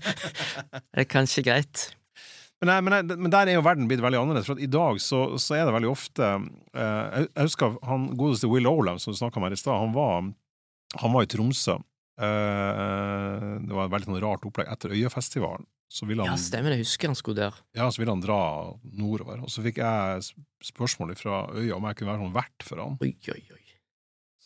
det er kanskje greit. Men, nei, men, nei, men der er jo verden blitt veldig annerledes. For at i dag så, så er det veldig ofte eh, jeg, jeg husker han godeste Will Olam, som du snakka med her i stad, han var, han var i Tromsø. Eh, det var et veldig sånn rart opplegg. Etter Øyafestivalen så ville Ja, stemmer. Jeg husker han skulle der. ja, så ville han dra nordover. Og så fikk jeg sp- spørsmål fra Øya om jeg kunne være sånn vert for han. Oi, oi, oi.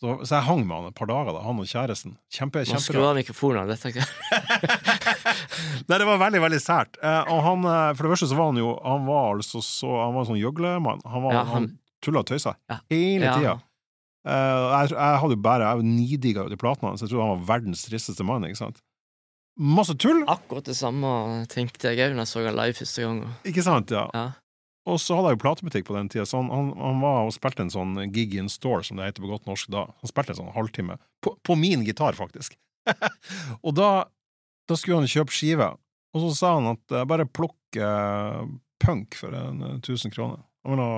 Så, så jeg hang med han et par dager, da, han og kjæresten. Kjempe, kjempe skru kjempebra. av mikrofonen. Dette Nei, det var veldig, veldig sært. Eh, og han, eh, for det første så var han jo Han var altså så Han var en sånn gjøglemann. Han, var, Ja, han, han- tulla og tøysa Ja. hele Ja. tida. Eh, jeg, jeg hadde jo bare Jeg nidigga jo de platene hans. Jeg trodde han var verdens tristeste mann. ikke sant? Masse tull, Akkurat det samme tenkte jeg òg da jeg så han live første gang. ikke sant? ja Ja. Og så hadde jeg jo platebutikk på den tida, så han, han, han var og spilte en sånn gig in store, som det heter på godt norsk da. Han spilte en sånn halvtime. På, på min gitar, faktisk. og da, da skulle han kjøpe skive, og så sa han at eh, bare plukk eh, punk for en eh, 1000 kroner. Han, ville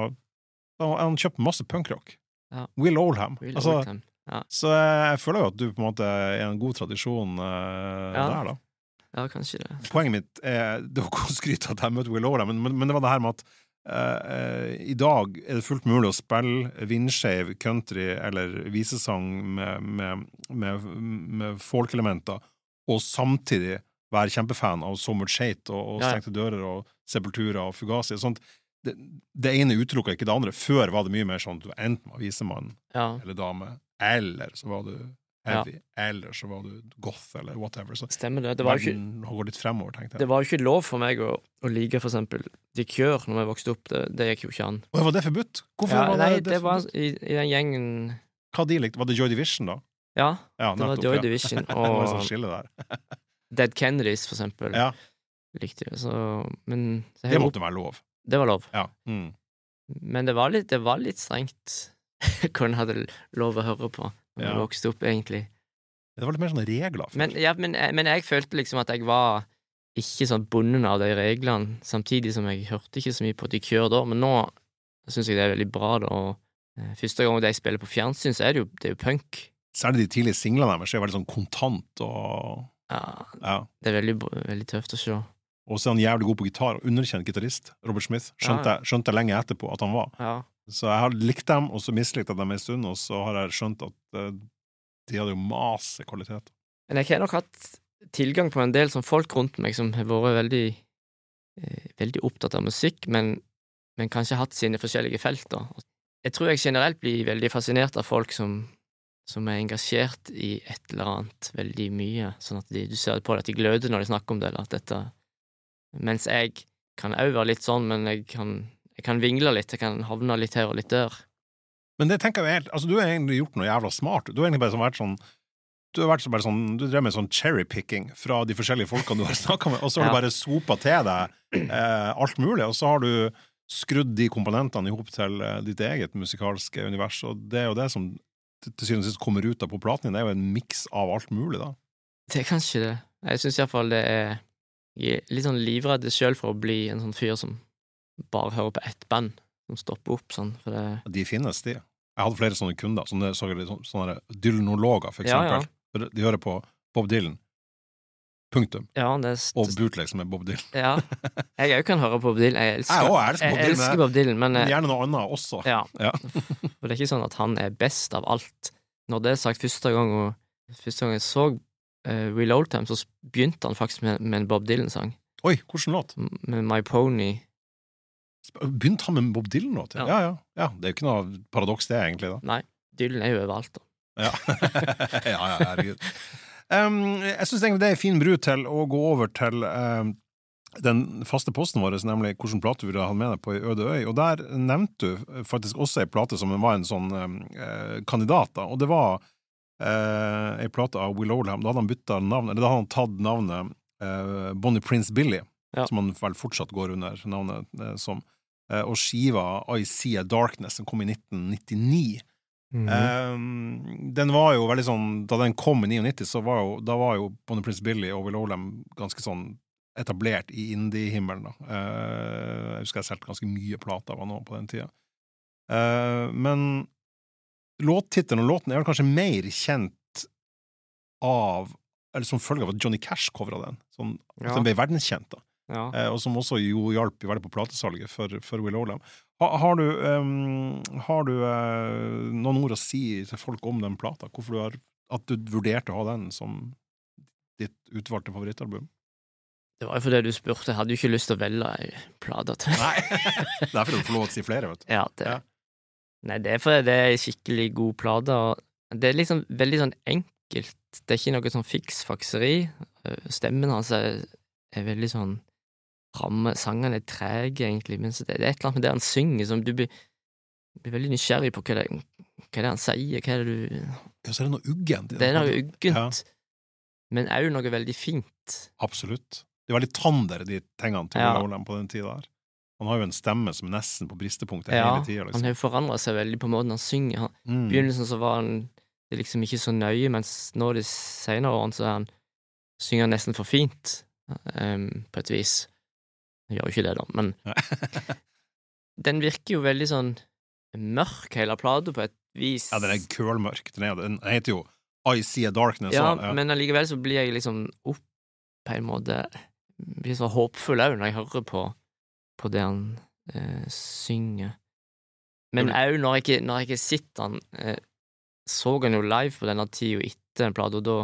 han, han kjøpte masse punkrock. Ja. Will Oldham. Will altså, Oldham. Ja. så jeg føler jo at du på en måte er en god tradisjon eh, Ja. der, da. ja, kanskje det. Poenget mitt er Det var ikke å skryte at jeg møtte Will Over, men, men, men det var det her med at eh, eh, i dag er det fullt mulig å spille vindskeiv country eller visesang med, med, med, med folkelementer, og samtidig være kjempefan av So Much Hate og, og. Stengte dører og Sepultura og Fugazi og sånt. Det, det ene utelukka ikke det andre. Før var det mye mer sånn at du enten var visemann Ja. eller dame, eller så var du heavy, eller så var du goth, eller whatever. Så Stemmer det. Det var ikke, litt fremover, tenkte jeg. det var jo ikke lov for meg å, å like for eksempel de Cure når jeg vokste opp. Det, det gikk jo ikke an. Og var det forbudt? Hvorfor Ja, var nei, det, det var i, i den gjengen Hva de likte? Var det Joy Division, da? Ja, Ja, det var Joy. Division det og. Dead Kennedys, for eksempel. Ja, Likte jeg. Så, men så det måtte være lov. Det var lov. Ja. Mm. Men det var litt, det var litt strengt hva en hadde lov å høre på når Ja. jeg vokste opp, egentlig. Det var litt mer sånne regler. Men, ja, men, men jeg følte liksom at jeg var ikke sånn bonden av de reglene, samtidig som jeg hørte ikke så mye på de kjør da, men nå syns jeg det er veldig bra, da. Og eh, første gang de spiller på fjernsyn, så er det jo, det er jo punk. Særlig de tidlige singlene deres er veldig sånn kontant og Ja, ja. det er veldig, veldig tøft å se. Og så er han jævlig god på gitar, og underkjent gitarist, Robert Smith. Skjønte, jeg- skjønte jeg lenge etterpå at han var. Ja. Så jeg har likt dem, og så mislikte jeg dem en stund, og så har jeg skjønt at uh, de hadde jo masse kvalitet. Men jeg har nok hatt tilgang på en del sånn folk rundt meg som har vært veldig, eh, veldig opptatt av musikk, men, men kanskje hatt sine forskjellige felt, da. Jeg tror jeg generelt blir veldig fascinert av folk som, som er engasjert i et eller annet veldig mye, sånn at de, du ser på det at de gløder når de snakker om det, eller at dette Mens jeg kan òg være litt sånn, men jeg kan, jeg kan vingle litt, jeg kan havne litt her og litt der. Men det tenker jeg helt Altså, du har egentlig gjort noe jævla smart. Du har egentlig bare vært sånn du har vært så bare sånn, du drev med sånn cherrypicking fra de forskjellige folkene du har snakka med, og så har Ja. du bare sopa til deg eh, alt mulig, og så har du skrudd de komponentene i hop til eh, ditt eget musikalske univers, og det er jo det som til syvende og sist kommer ut av på platen din, det er jo en miks av alt mulig, da. Det er kanskje det. Jeg syns iallfall det er Jeg er litt sånn livredd sjøl for å bli en sånn fyr som bare hører på ett band, som stopper opp sånn, for det De finnes, de. Jeg hadde flere sånne kunder, sånne, sånne, sånne dylanologer, for Ja, eksempel. De hører på Bob Dylan. Punktum. Ja, det Og bootleg som er Bob Dylan. Ja. Jeg òg kan høre på Bob Dylan. Jeg elsker, Jeg elsker Bob jeg Dylan, elsker men- Bob Dylan, men Men eh, gjerne noe annet også. ja. Ja. For det er ikke sånn at han er best av alt. Når det er sagt første gang, og første gang jeg så Real Old Time, så begynte han faktisk med, med en Bob Dylan-sang. Oi, hvilken låt? Med My Pony. Begynte han med Bob Dylan-låt? Ja. Ja. ja, ja. Ja, Det er jo ikke noe paradoks, det, egentlig. da. Nei, Dylan er jo overalt, da. Ja, ja, ja herregud. Um, jeg syns egentlig det er en fin bru til å gå over til um, den faste posten vår, nemlig hvilken plate vi ville ha med deg på ei øde øy. Og der nevnte du faktisk også ei plate som var en sånn um, eh, kandidat, da. Og det var uh, ei plate av Will Oldham. Da hadde han bytta navn, eller da hadde han tatt navnet eh, Bonnie Prince Billy, Ja. som han vel fortsatt går under navnet eh, som. Eh, og skiva I See a Darkness, som kom i 1999. Mm Um, den var jo veldig sånn Da den kom i 99, så var jo, da var jo Bonnie Prince Billy og Will Oldham ganske sånn etablert i indie-himmelen. Eh, jeg husker jeg solgte ganske mye plater av han også på den tida. Eh, men låttittelen og låten er vel kanskje mer kjent av Eller som følge av at Johnny Cash covra den. Sånn, at Ja. den ble verdenskjent. da. Ja. Eh, og som også jo hjalp veldig på platesalget for, for Will Olam. Ha, har du, um, har du uh, noen ord å si til folk om den plata? Hvorfor du har, at du vurderte å ha den som ditt utvalgte favorittalbum? Det var jo fordi du spurte. Jeg hadde jo ikke lyst til å velge ei plate til. Nei! det er fordi du får lov til å si flere, vet du. Ja, det. Ja. Nei, det er fordi det er skikkelig god plate, det er liksom veldig sånn enkelt. Det er ikke noe sånn fiksfakseri. Eh, Stemmen hans er, er veldig sånn ramme. Sangene er trege, egentlig, men det, er et eller annet med det han synger som du blir, blir veldig nysgjerrig på hva det, hva det han sier, hva er det du Ja, så er det noe uggent. Det er noe uggent, uggent, men òg noe veldig fint. Absolutt. Det er veldig tander, de tingene til Ja. Will på den tida der. Han har jo en stemme som er nesten på bristepunktet Ja, hele tida. Han Liksom. har jo forandra seg veldig på måten han synger. I Mm. begynnelsen så var han det liksom ikke så nøye, mens nå de senere årene så er han synger han nesten for fint, um, på et vis. Han gjør jo ikke det, da, men den virker jo veldig sånn mørk, hele plata, på et vis. Ja, den er kølmørk. Den, er, den heter jo I See a Darkness. Ja, ja. men allikevel så blir jeg liksom opp på en måte Blir så håpfull òg når jeg hører på, på det han eh, synger. Men òg når jeg når jeg ikke sitter han eh, Så han jo live på denne tida etter en plate, og da,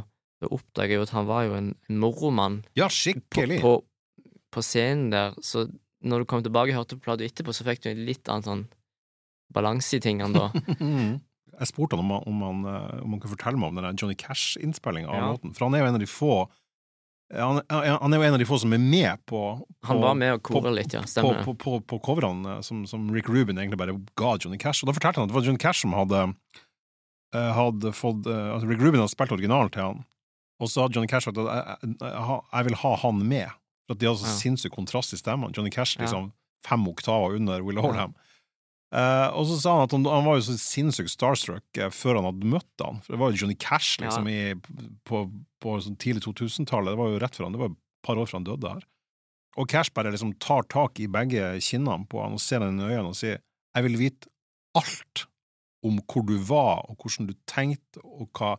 da oppdaga jeg jo at han var jo en, en moromann Ja, på, skikkelig! på, på scenen der, så når du kom tilbake og hørte på plata etterpå, så fikk du en litt annen sånn balanse i tingene da. Jeg spurte han om om han, eh, om han kunne fortelle meg om den Johnny Cash-innspillinga av Ja. låten. For han er jo en av de få han, han er jo en av de få som er med på, på Han var med og kora litt, ja. på, Stemmer på, på, på coverne eh, som, som Rick Rubin egentlig bare ga Johnny Cash. Og da fortalte han at det var Johnny Cash som hadde, eh, hadde fått eh, altså Rick Rubin hadde spilt originalen til han, og så hadde Johnny Cash sagt at jeg, vil ha han med. For at de hadde så Ja. sinnssyk kontrast i stemmene. Johnny Cash Ja. liksom fem oktaver under Will Oldham. Eh, og så sa han at han, han var jo så sinnssykt starstruck eh, før han hadde møtt han. For det var jo Johnny Cash liksom i, på, på sånn tidlig 2000-tallet. Det var jo rett før han, det var jo et par år før han døde her. Og Cash bare liksom tar tak i begge kinnene på han og ser han i øynene og sier jeg vil vite alt om hvor du var, og hvordan du tenkte, og hva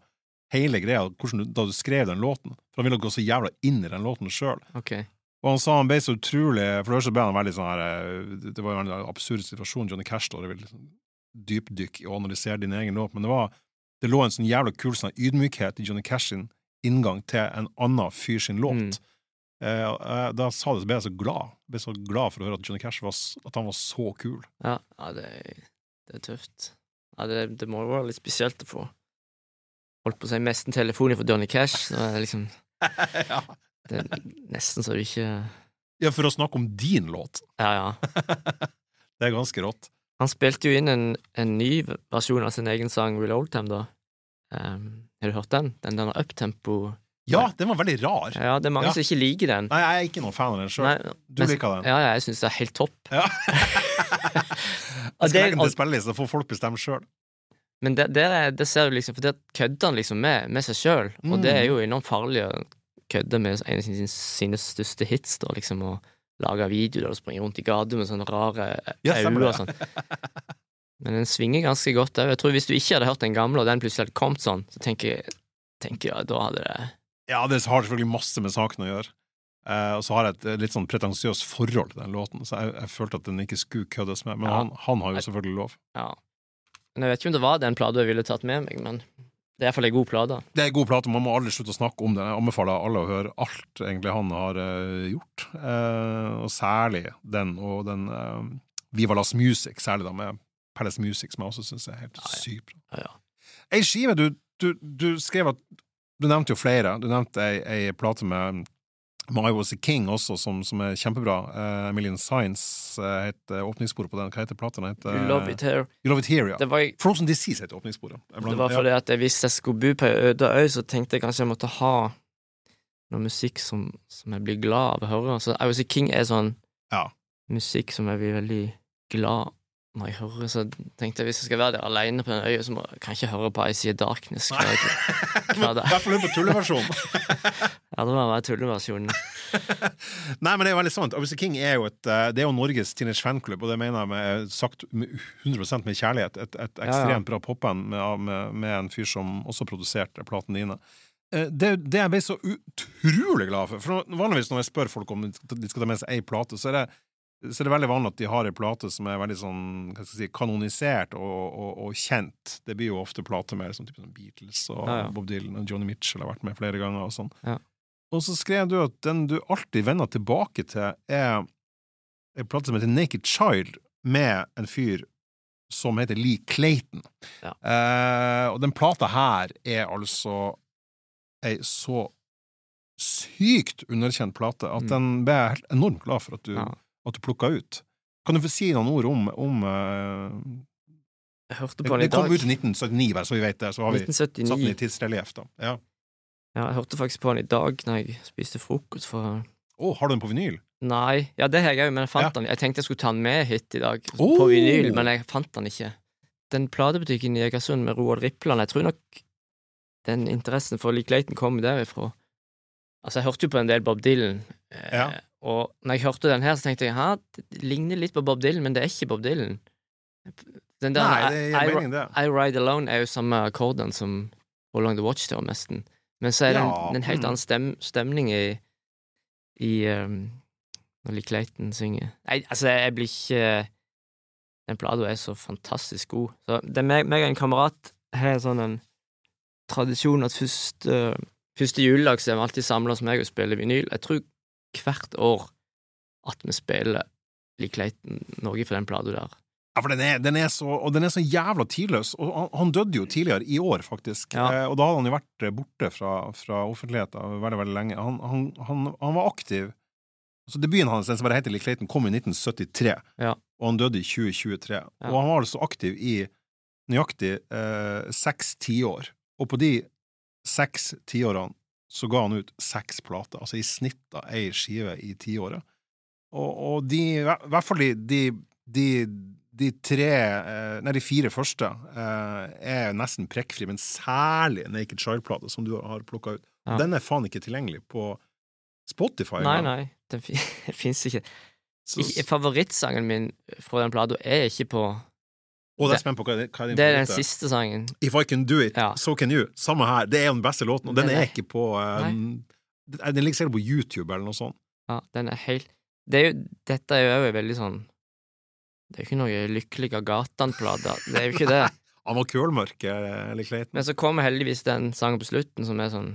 hele greia, du, da du skrev den låten. For han ville gå så jævla inn i den låten sjøl. Ok. Og han sa han ble så utrolig For det ble han veldig sånn her eh, Det var jo en absurd situasjon. Johnny Cash da, og vil liksom dypdykke og analysere din egen låt, men det var Det lå en sånn jævla kul sånn ydmykhet i Johnny Cash sin inngang til en annen fyr sin låt. Mm. Eh, eh, da sa det, så ble jeg så glad. Jeg ble så glad for å høre at Johnny Cash var, at han var så kul. Ja, ja det, det er tøft. Ja, det, det må jo være litt spesielt å få Holdt på å si nesten telefonen fra Johnny Cash. Så liksom ja. Det er nesten så du ikke ja, for å snakke om din låt. Ja, ja. Det er ganske rått. Han spilte jo inn en, en ny versjon av sin egen sang Real Old Time, da. Um, har du hørt den? Den der uptempo Ja, den var veldig rar. Ja, det er mange Ja. som ikke liker den. Nei, jeg er ikke noen fan av den sjøl. Du men- liker den. Ja, jeg syns det er helt topp. Ja. Jeg skal det- legge den til spillelista, så får folk bestemme sjøl. Men det, det, det ser du liksom, for der kødder han liksom med, med seg sjøl, og det er jo enormt farlig å kødde med en av sine, sine største hits, da, liksom, og lage video der du springer rundt i gata med sånne rare Ja, øyne og sånn. Men den svinger ganske godt òg. Jeg tror hvis du ikke hadde hørt den gamle, og den plutselig hadde kommet sånn, så tenker jeg, tenker jeg da hadde det Ja, det har selvfølgelig masse med saken å gjøre. Eh, og så har jeg et eh, litt sånn pretensiøst forhold til den låten, så jeg, jeg følte at den ikke skulle køddes med. Men Ja. han, han har jo selvfølgelig lov. Ja. Men jeg vet ikke om det var den plata jeg ville tatt med meg, men det er iallfall ei god plate. Det er en god plate, man må aldri slutte å snakke om den. Jeg anbefaler alle å høre alt egentlig han har uh, gjort, uh, og særlig den og den uh, Viva Las Music, særlig da med Palace Music, som jeg også syns er helt Ja, ja. sykt bra. Ja, ja. Ei skive du, du, du skrev at Du nevnte jo flere. Du nevnte ei, ei plate med I Was a King også, som, som er kjempebra. Uh, A Million Science uh, heter åpningssporet på den. Hva heter plata? Heter You Love It Here. You Love It Here, ja. Det var, Frozen Disease heter åpningssporet. Det var fordi at hvis jeg skulle bo på ei øde øy, så tenkte jeg kanskje jeg måtte ha noe musikk som, som jeg blir glad av å høre. Så I Was a King er sånn Ja. musikk som jeg blir veldig glad når jeg hører. Så tenkte jeg hvis jeg skal være der alene på den øya, så må, kan jeg ikke høre på I See Hva, hva det? I hvert fall på tulleversjonen. Ja, det må være tulleversjonen. Nei, men det er jo veldig sant. Obviously King er jo, et, eh, det er jo Norges teenage fanklubb, og det mener jeg med, sagt med 100 med kjærlighet. Et, et ja. ekstremt bra popband med, med, med en fyr som også produserte platene dine. Eh, Det, det jeg ble så utrolig glad for For Vanligvis når jeg spør folk om de skal ta med seg ei plate, så er det så er det veldig vanlig at de har ei plate som er veldig sånn, hva skal jeg si, kanonisert og, og, og kjent. Det blir jo ofte plater med sånn sånn Beatles og Ja, ja. Bob Dylan og Johnny Mitchell har vært med flere ganger og sånn. Ja. Og så skrev du at den du alltid vender tilbake til, er en plate som heter Naked Child, med en fyr som heter Lee Clayton. Ja. Eh, og den plata her er altså ei så sykt underkjent plate at Mm. den ble jeg helt enormt glad for at du. At du plukka ut. Kan du få si noen ord om, om uh, Jeg hørte på den i dag. det kom ut i 1979, bare så vi vet det. Så har vi satt den i 1979. tidsrelieff, da. Ja. Ja, jeg hørte faktisk på den i dag når jeg spiste frokost. For Å, har du den på vinyl? Nei, ja, det har jeg òg, men jeg fant Ja. den. Jeg tenkte jeg skulle ta den med hit i dag, Oh! på vinyl, men jeg fant den ikke. Den platebutikken i Egersund med Roald Rippland, jeg tror nok den interessen for Lik Leiten kom derifra. Altså, jeg hørte jo på en del Bob Dylan, eh, Ja. Og når jeg hørte den her, så tenkte jeg hæ, det ligner litt på Bob Dylan, men det er ikke Bob Dylan. Den der, Nei, det I, gir mening, det. I Ride Alone er jo samme akkorden som Along the Watchtower, nesten. Men så er det Ja, en, en helt mm. annen stem, stemning i, i um, når Lee Clayton synger. Nei, altså, jeg blir ikke Den plata er så fantastisk god. Så det er meg, meg og en kamerat har sånn en tradisjon at første, første juledag så er vi alltid samla hos meg og spiller vinyl. Jeg tror hvert år at vi spiller Lee Clayton noe for den plata der. Ja, for den er, den er så, og den er så jævla tidløs. Og han, han døde jo tidligere, i år faktisk. Ja. Eh, og da hadde han jo vært eh, borte fra, fra offentligheten veldig, veldig lenge. Han, han, han, han var aktiv. Så Debuten hans, den som bare heter Lee Clayton, kom i 1973, Ja. og han døde i 2023. Og han var altså aktiv i nøyaktig eh, seks tiår. Og på de seks tiårene så ga han ut seks plater, altså i snitt da ei skive i tiåret. Og, og de, i hvert fall de, de, de, tre, eh, nei, de fire første, eh, er nesten prekkfri, men særlig Naked Child-plata, som du har plukka ut. Ja. Den er faen ikke tilgjengelig på Spotify. Nei, nei, den fi- fins ikke. Så. Favorittsangen min fra den plata er ikke på og det er spent på hva, hva er din Det er den siste sangen. If I Can Do It, Ja. So Can You. Samme her. Det er jo den beste låten, og den, Den er er- ikke på um, Den ligger sikkert på YouTube eller noe sånt. Ja, den er helt det er jo, Dette er jo òg veldig sånn Det er jo ikke noe Lykkelig av gatan-plate. Det er jo ikke det. Han var kølmørk, eh, eller Clayton. Men så kommer heldigvis den sangen på slutten, som er sånn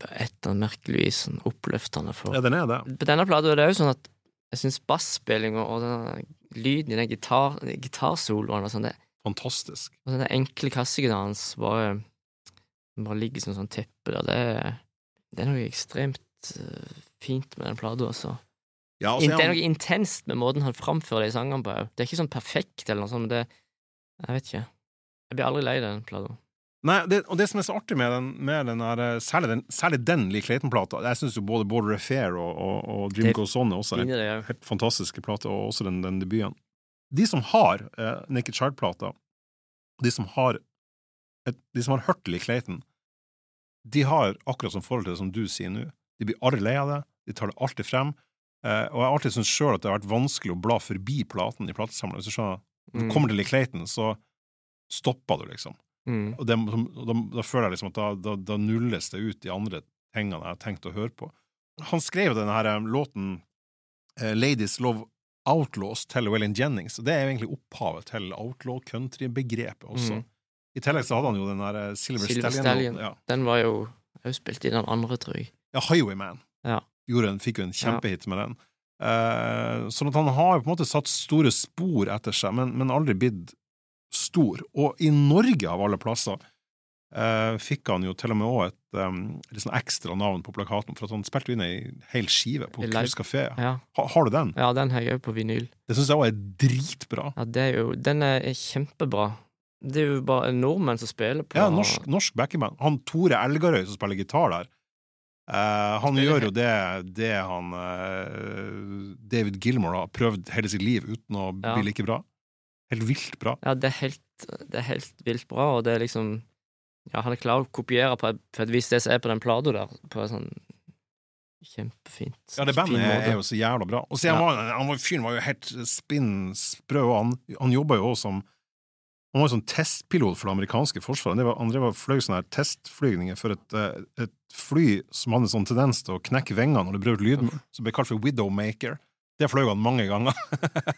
på et eller annet merkelig vis sånn oppløftende for Ja, den er det. På denne plata er det òg sånn at jeg syns basspillinga og den lyden i den gitar, gitarsoloen og sånn, Fantastisk. og den enkle kassegitaren hans bare, bare ligger som sånn teppe der, det det er noe ekstremt eh, fint med den plata, altså. Ja, og så In- er Det er noe intenst med måten han framfører de sangene på. Det er ikke sånn perfekt eller noe sånt, men det Jeg vet ikke. Jeg blir aldri lei den plata. Nei, det, og det som er så artig med den, med den her, eh, særlig den, særlig den Lee Clayton-plata Jeg syns jo både Border Affair og, og, og On er også det òg. helt fantastiske plater, og også den, den debuten. De som har eh, Naked Child-plata, de som har et, de som har hørt Lee Clayton, de har akkurat som forhold til det som du sier nå. De blir aldri lei av det, de tar det alltid frem. Eh, og jeg har alltid syntes sjøl at det har vært vanskelig å bla forbi platen i platesamleren. Hvis du skjønner, når Mm. du kommer til Lee Clayton, så stopper du, liksom. Mm. Og det, da, da føler jeg liksom at da, da, da nulles det ut de andre tingene jeg har tenkt å høre på. Han skrev denne her um, låten eh, Ladies Love Outlaws til Waylon Jennings, det er jo egentlig opphavet til outlaw country-begrepet også. Mm. I tillegg så hadde han jo den der eh, Silver, Silver Stallion. Ja. Den var jo òg spilt i den andre, tror jeg. ja, Highwayman. Ja. En, fikk jo en kjempehit med den. Eh, sånn at han har jo på en måte satt store spor etter seg, men, men aldri blitt stor. Og i Norge, av alle plasser, eh, fikk han jo til og med òg et um, litt sånn ekstra navn på plakaten, for han spilte jo inn ei hel skive på I live- kafé. Ja, Ha, har du den? ja den har jeg òg på vinyl. Det syns jeg òg er dritbra. Ja, det er jo Den er kjempebra. Det er jo bare nordmenn som spiller på Ja, norsk, norsk backingband. Han Tore Elgarøy som spiller gitar der, Uh, han Spiller gjør jo det, det han uh, David Gilmore har prøvd hele sitt liv uten å Ja. bli like bra. Helt vilt bra. Ja, det er helt, det er helt vilt bra, og det er liksom Ja, han er klar å kopiere på et, på et vis det som er på den plata der, på en sånn kjempefint Ja, det bandet er, jo så jævla bra. Og Ja. han han var, fyren var jo helt spinn sprø, og han, han jobba jo også som han var jo sånn testpilot for det amerikanske forsvaret. Han var, Han drev og fløy sånne her testflygninger for et, eh, et fly som hadde en sånn tendens til å knekke vingene når det brøt lyd, som ble kalt for Widowmaker. Det fløy han mange ganger.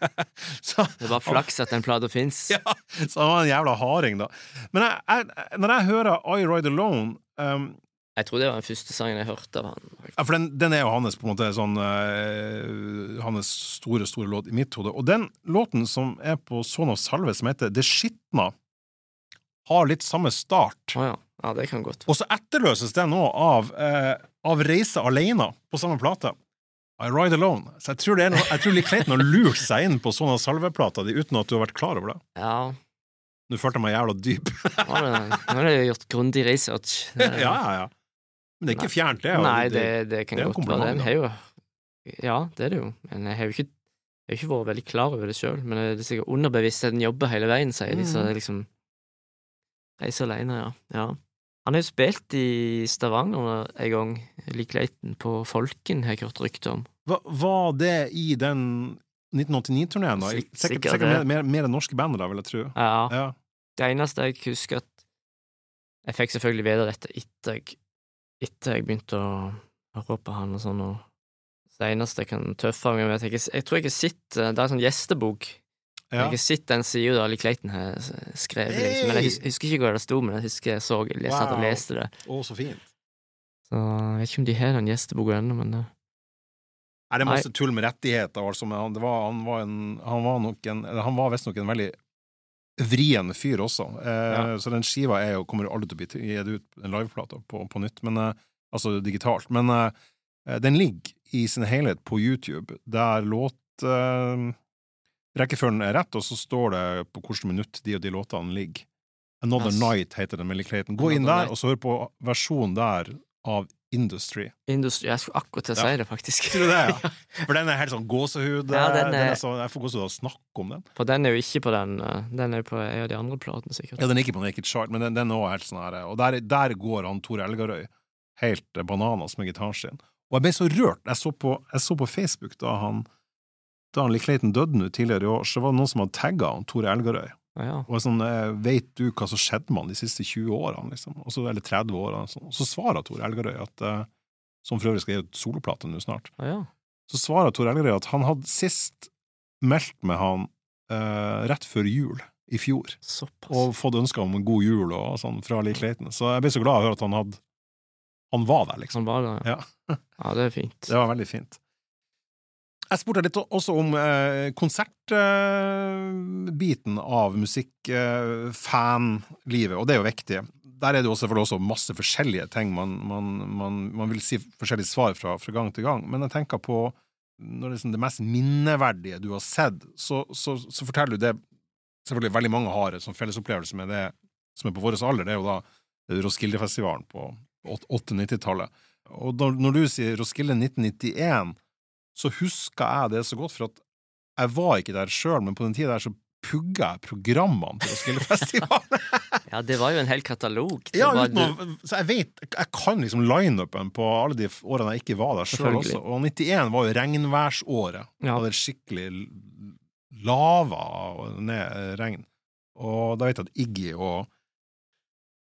så, Det bare flaks at den plata fins. ja, så han var en jævla harding, da. Men jeg, jeg, når jeg hører I Ride Alone um, Jeg tror det var den første sangen jeg hørte av han. Ja, for den, den er jo hans på en måte sånn uh, Hans store, store låt i mitt hode. Og den låten som er på Son of Salve, som heter Det skitna, har litt samme start. Oh, ja. ja, det kan godt Og så etterløses den nå av, uh, av Reise alene på samme plate. I Ride Alone. Så jeg tror, det er noe, jeg tror Lee Clayton har lurt seg inn på sånne salveplater uten at du har vært klar over det. Ja. Nå følte jeg meg jævla dyp. Nå har du gjort grundig research. ja, ja, ja. Men det er ikke fjernt, det. Nei, det, det kan det godt være. har jo Ja, det er det jo. Men jeg har jo ikke, jeg har ikke vært veldig klar over det sjøl. Men det er sikkert underbevisstheten jobber hele veien, sier de. Så Mm. det er liksom Reise alene, ja. ja. Han har jo spilt i Stavanger en gang, Lik Leiten på Folken, har jeg hørt rykte om. Hva, var det i den 1989-turneen, da? Sikkert, sikkert sikkert mer, mer, mer norske band, da, vil jeg tro. Ja. Ja. Det eneste jeg husker at Jeg fikk selvfølgelig vite dette etter jeg, etter jeg begynte å høre på han og sånn, og det eneste jeg kan tøffe meg med jeg, jeg tror jeg har sett Det er en sånn gjestebok. Ja. Jeg har sett den sida Lee Clayton har skrevet, hey! liksom. men jeg husker ikke hva det sto, men jeg husker jeg så jeg satt og Wow. leste det. Å, så fint. Så jeg vet ikke om de har den gjesteboka ennå, men det Er det masse tull med rettigheter? Altså, men han, det var, han var en Han var nok en eller Han var visstnok en veldig vrien fyr også. Eh, Ja. Så den skiva er jo, kommer aldri til å bli gitt ut en liveplate på, på nytt, men, eh, altså digitalt. Men eh, den ligger i sin helhet på YouTube, der låt eh, Rekkefølgen er rett, og så står det på hvilket minutt de og de låtene ligger. Another Yes. Night heter den med Clayton. Gå inn der, Night. og så hør på versjonen der av Industry. Industry, Jeg skulle akkurat til å Ja. si det, faktisk. Tror du det, ja? For den er helt sånn gåsehud. Ja, er- er sånn, jeg får gåsehud av å snakke om den. For den er jo ikke på den eh, Den er jo på en av de andre platene, sikkert. Ja, Den er ikke på Naked Chart, men den, den er også helt sånn her Og der, der går han Tore Elgarøy helt eh, bananas med gitaren sin. Og jeg ble så rørt. Jeg så på, jeg så på Facebook da han da han Likleiten Clayton døde nå tidligere i år, så var det noen som hadde tagga Tore Elgarøy. Ja, ja. Og sånn, Veit Vet du hva som skjedde med han de siste 20 årene, liksom? Også, eller 30 årene? Sånn. Og så svarer Tore Elgarøy, at, eh, som for øvrig skal gi ut soloplate nå snart, ja, så svarer Tor Elgerøy at han hadde sist meldt med han eh, rett før jul i fjor, Såpass. og fått ønske om en god jul og sånn fra Lee Clayton. Så jeg ble så glad av å høre at han hadde Han var der, liksom. Han var der, ja. Ja. ja, det er fint. Det var veldig fint. Jeg spurte litt også om eh, konsertbiten av musikk-fanlivet, og det er jo viktig. Der er det jo selvfølgelig også masse forskjellige ting man, man, man, man vil si forskjellige svar fra, fra gang til gang, men jeg tenker på når det liksom det mest minneverdige du har sett, så, så, så forteller du det Selvfølgelig veldig mange har en sånn fellesopplevelse med det som er på vår alder, det er jo da Roskildefestivalen på 80-90-tallet. Og når, når du sier Roskilde 1991, så husker jeg det så godt, for at jeg var ikke der sjøl, men på den tida der så pugga jeg programmene til Roskildefestivalen. Ja, det var jo en hel katalog. Ja, var- uten å, så jeg vet Jeg kan liksom lineupen på alle de årene jeg ikke var der sjøl også. Og 91 var jo regnværsåret. Ja. Og det skikkelig lava og ned regn. Og da vet jeg at Iggy og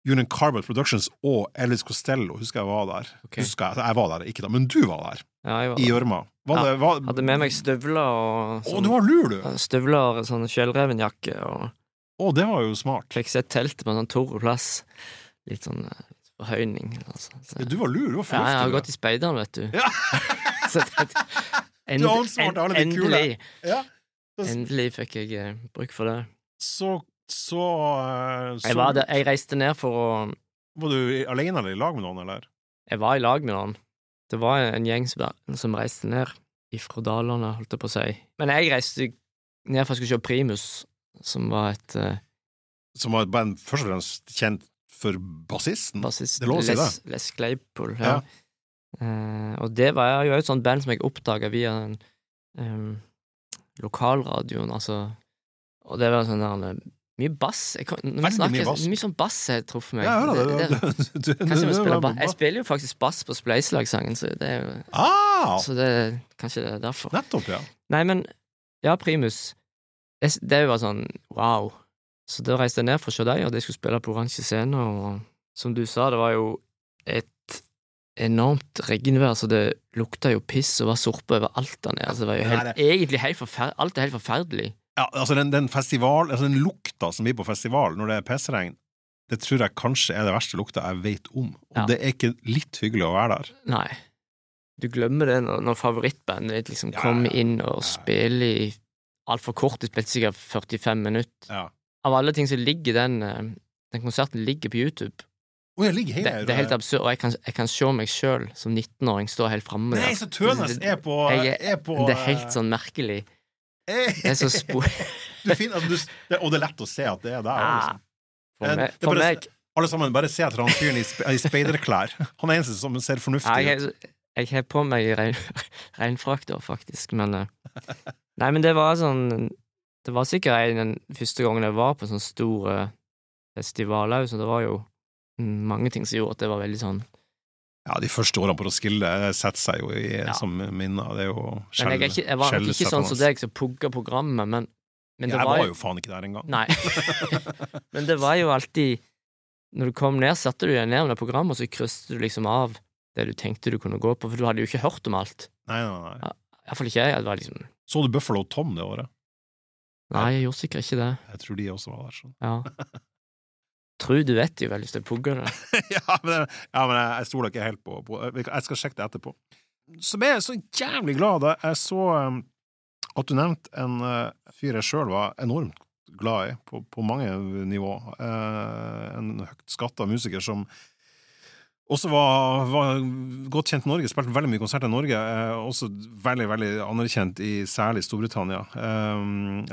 Union Carbon Productions og Ellis Costello husker jeg var der. Okay. Husker jeg, jeg var der ikke da, men du var der, Ja, jeg var, i gjørma. Ja, var- hadde med meg støvler og Å, du var lur, du! Støvler, og sånn fjellrevenjakke, og Å, det var jo smart. fikk sett teltet på en sånn torr plass. Litt sånn eh, forhøyning. Altså. Så, Ja, du var lur, du var ja, jeg har gått i speideren, vet du. Ja. Så det, end, alle de kule. endelig, Ja. Endelig fikk jeg eh, bruk for det. Så, så, eh, så Jeg, var der, jeg reiste ned for å Var du alene eller i lag med noen, eller? Jeg var i lag med noen. Det var en gjeng som, reiste ned ifra Dalane, holdt jeg på å si. Men jeg reiste ned for å skulle se Primus, som var et uh, Som var et band først og fremst kjent for bassisten? bassist Det er lov å si Les, Les Claypool. Ja. Ja. Uh, og det var jo et sånt band som jeg oppdaga via den lokalradioen, altså. Og det var sånn der Mye bass. Jeg, når vi snakker, mye bass. mye sånn bass har truffet meg. Ja, jeg Det- det. det- Du- du- Kanskje vi spiller bass Jeg spiller jo faktisk bass på Spleiselag-sangen, så det er jo Ah! Så det er kanskje det er derfor. Nettopp, ja. Nei, men ja, Primus. Det, det var sånn wow. Så da reiste jeg ned for å se dem, og de skulle spille på Oransje scene, og som du sa, det var jo et enormt regnvær, så det lukta jo piss og var sorpe overalt der nede. Altså, det var jo helt, egentlig helt forferdelig. Alt er helt forferdelig. Ja altså den, den festival, altså den lukta som blir på festival når det er pissregn, det tror jeg kanskje er det verste lukta jeg vet om. Og Ja. det er ikke litt hyggelig å være der. Nei. Du glemmer det når, når favorittbandet ditt liksom Ja, kommer inn og ja. spiller i altfor kort, de spilte sikkert 45 minutter. Ja. Av alle ting så ligger den eh, Den konserten ligger på YouTube. Oh, jeg ligger Det, det er helt absurd, og jeg kan, jeg kan se meg sjøl som 19-åring stå helt framme Nei, så Tønes er på, Jeg er på Det er helt sånn merkelig. Eh, Det er så spo... du finner, altså, du, det, Og det er lett å se at det er der. Ah, Liksom. For Eh, meg, for bare- meg Alle sammen, bare se etter han fyren i, spe- i speiderklær. Han er eneste som ser fornuftig ut. jeg, jeg har på meg regnfrakter, faktisk, men eh, Nei, men det var sånn Det var sikkert en, den første gangen jeg var på sånn stor eh, festival òg, så det var jo mange ting som gjorde at det var veldig sånn Ja, de første årene på Roskilde setter seg jo i, Ja. som minner. Det er jo Men jeg, ikke, jeg var nok ikke sånn som deg som pugga programmet, men, men det jeg var var jo faen ikke der engang. Nei. Men det var jo alltid Når du kom ned, satte du deg ned med programmet, og så krysset du liksom av det du tenkte du kunne gå på, for du hadde jo ikke hørt om alt. Nei, nei, nei. Iallfall ikke jeg. Liksom Så du Buffalo Tom det året? Nei, jeg gjorde sikkert ikke det. Jeg tror de også var der. Sånn. Ja. Tru du vet jo vel hvis jeg pugger det. ja, men, ja, men jeg, jeg stoler ikke helt på, på Jeg skal sjekke det etterpå. så ble jeg så jævlig glad da jeg så um, at du nevnte en uh, fyr jeg sjøl var enormt glad i, på, på mange nivå. Uh, en høyt skatta musiker som også var, var godt kjent i Norge, spilte veldig mye konserter i Norge. Eh, også veldig veldig anerkjent i særlig Storbritannia. Eh,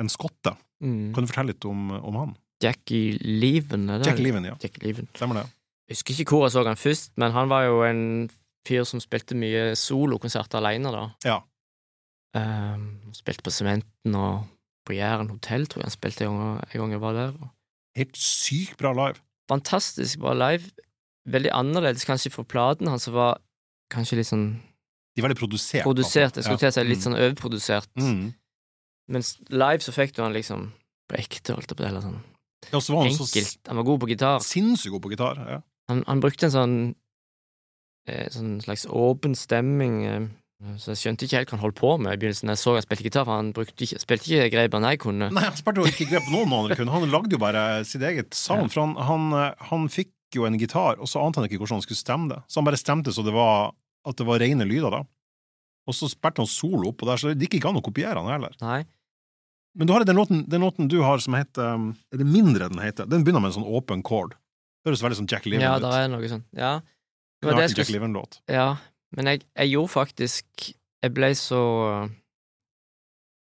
en skotte. Mm. Kan du fortelle litt om, om han? Jackie Leven, er det? Jack Leven, ja. Jackie Leven. Stemmer det? Jeg husker ikke hvor jeg så han først, men han var jo en fyr som spilte mye solokonserter alene, da. Ja. Um, spilte på Sementen og på Jæren hotell, tror jeg han spilte en gang, jeg var der. Helt sykt bra live. Fantastisk bra live. Veldig annerledes kanskje for platen hans, som var kanskje litt sånn De var litt produsert. produsert. Jeg skulle til å si litt Mm. sånn overprodusert. Mm. Mens live så fikk du han liksom på ekte, holdt jeg på å si. eller Sånn. Ja, var han Enkelt. Han var god på gitar. sinnssykt god på gitar. Ja. Han, han brukte en sånn eh, sånn slags åpen stemming, eh, så jeg skjønte ikke helt hva han holdt på med i begynnelsen. Jeg så han spilte gitar, for han brukte ikke, spilte ikke grepene jeg kunne. Nei, han spilte jo ikke grep noen andre kunne. Han lagde jo bare sitt eget sound. For han, han, eh, han fikk jo en gitar, og så ante han ikke hvordan han skulle stemme det. Så han bare stemte så det var at det var rene lyder, da. Og så spilte han solo oppå der, så det gikk ikke an å kopiere han heller. Nei. Men du har den låten, den låten du har som heter um, Er det mindre den heter? Den begynner med en sånn åpen chord. Høres veldig sånn Jack Liven Ja, ut. det er noe sånn. Ja. Var det Jack Liven-låt. Ja, men jeg, jeg gjorde faktisk Jeg ble så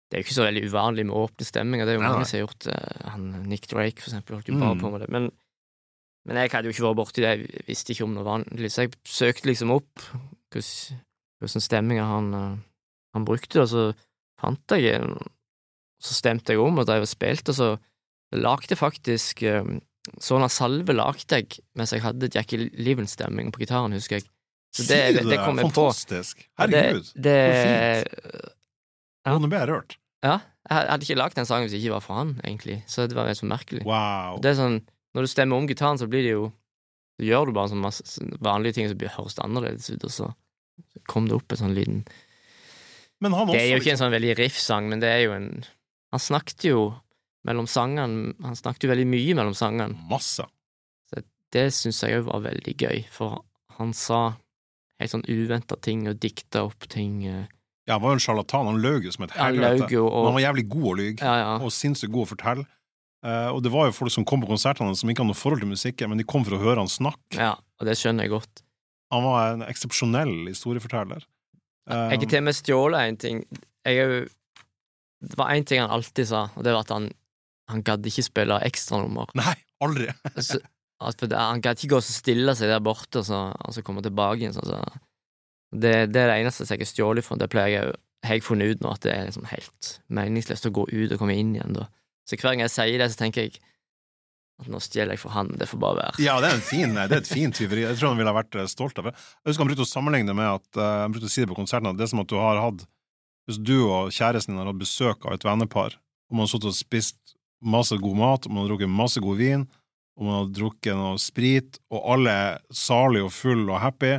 Det er jo ikke så veldig uvanlig med åpne stemminger, det er jo Nei, nei. mange som har gjort det. Han, Nick Drake, for eksempel, holdt jo bare Mm. på med det. Men, men jeg hadde jo ikke vært borti det, jeg visste ikke om noe vanlig, så jeg søkte liksom opp hvordan hvordan stemminger han, eh, han brukte, og så fant jeg en Så stemte jeg om og drev og spilte, og så lagde jeg faktisk Sånn av salve lagde jeg mens jeg hadde Jackie Liven-stemming på gitaren, husker jeg. Så det, du det kom jeg på. Fantastisk. Herregud, det- så Det, Ja. Nå ble jeg rørt. ja, jeg hadde ikke lagd den sangen hvis det ikke var for han, egentlig, så det var så merkelig. Wow. Det er sånn, Når du stemmer om gitaren, så blir det jo Så gjør du bare sånn masse sånn vanlige ting, så blir- høres det annerledes ut, og så kom det opp en sånn liten Men han også, Det er jo ikke en sånn veldig riff-sang, men det er jo en Han snakket jo mellom sangene Han snakket jo veldig mye mellom sangene. Masse. Det syns jeg òg var veldig gøy, for han sa helt sånn uventa ting og dikta opp ting. eh, Ja, han var jo en sjarlatan. Han løy jo som et helvete. Men han var jævlig god å lyge, Ja, ja. og sinnssykt god å fortelle. Uh, og det var jo folk som kom på konsertene som ikke hadde noe forhold til musikken, men de kom for å høre han snakke. ja, og det skjønner jeg godt. Han var en eksepsjonell historieforteller. Eh, Jeg har til og med stjålet en ting. Jeg er jo Det var én ting han alltid sa, og det var at han han gadd ikke spille ekstranummer. Nei, aldri. Så- det- Han gadd ikke gå og stille seg der borte og så, komme tilbake igjen. Sånn, så. det, det er det eneste jeg har stjålet fra. Det pleier jeg, har jeg funnet ut nå, at det er liksom helt meningsløst å gå ut og komme inn igjen. da. Så hver gang jeg sier det, så tenker jeg at nå stjeler jeg for han, det får bare være. Ja, det er, en fin, det er et fint tyveri. Jeg tror han ville vært eh, stolt av det. Jeg husker han brukte å sammenligne med at eh, Han brukte å si det på konserten at det er som at du har hatt Hvis du og kjæresten din har hatt besøk av et vennepar, og man har sittet og spist masse god mat, og man har drukket masse god vin, og man har drukket noe sprit, og alle er salige og full og happy,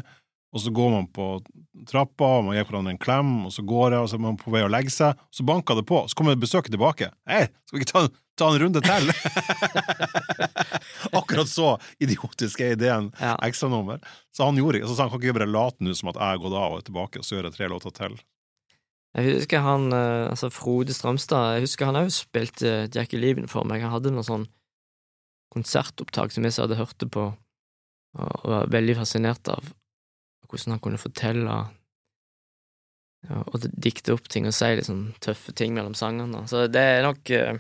og så går man på trappa, og man gir hverandre en klem, og så går det, og så er man på vei å legge seg, og så banker det på, så kommer besøket tilbake. Hei, skal vi ikke ta, ta en runde til? Akkurat så idiotisk er ideen Ja. ekstranummer. Så han gjorde ikke, så sa han kan ikke bare late nå som at jeg har gått av og er tilbake, og så gjør jeg tre låter til. Jeg husker han, eh, altså Frode Strømstad, jeg husker han òg spilte Jack Eleven for meg. Han hadde noe sånn konsertopptak som jeg så hadde hørt det på, og var veldig fascinert av hvordan han kunne fortelle ja, og dikte opp ting og si sånn tøffe ting mellom sangene. Så det er nok eh,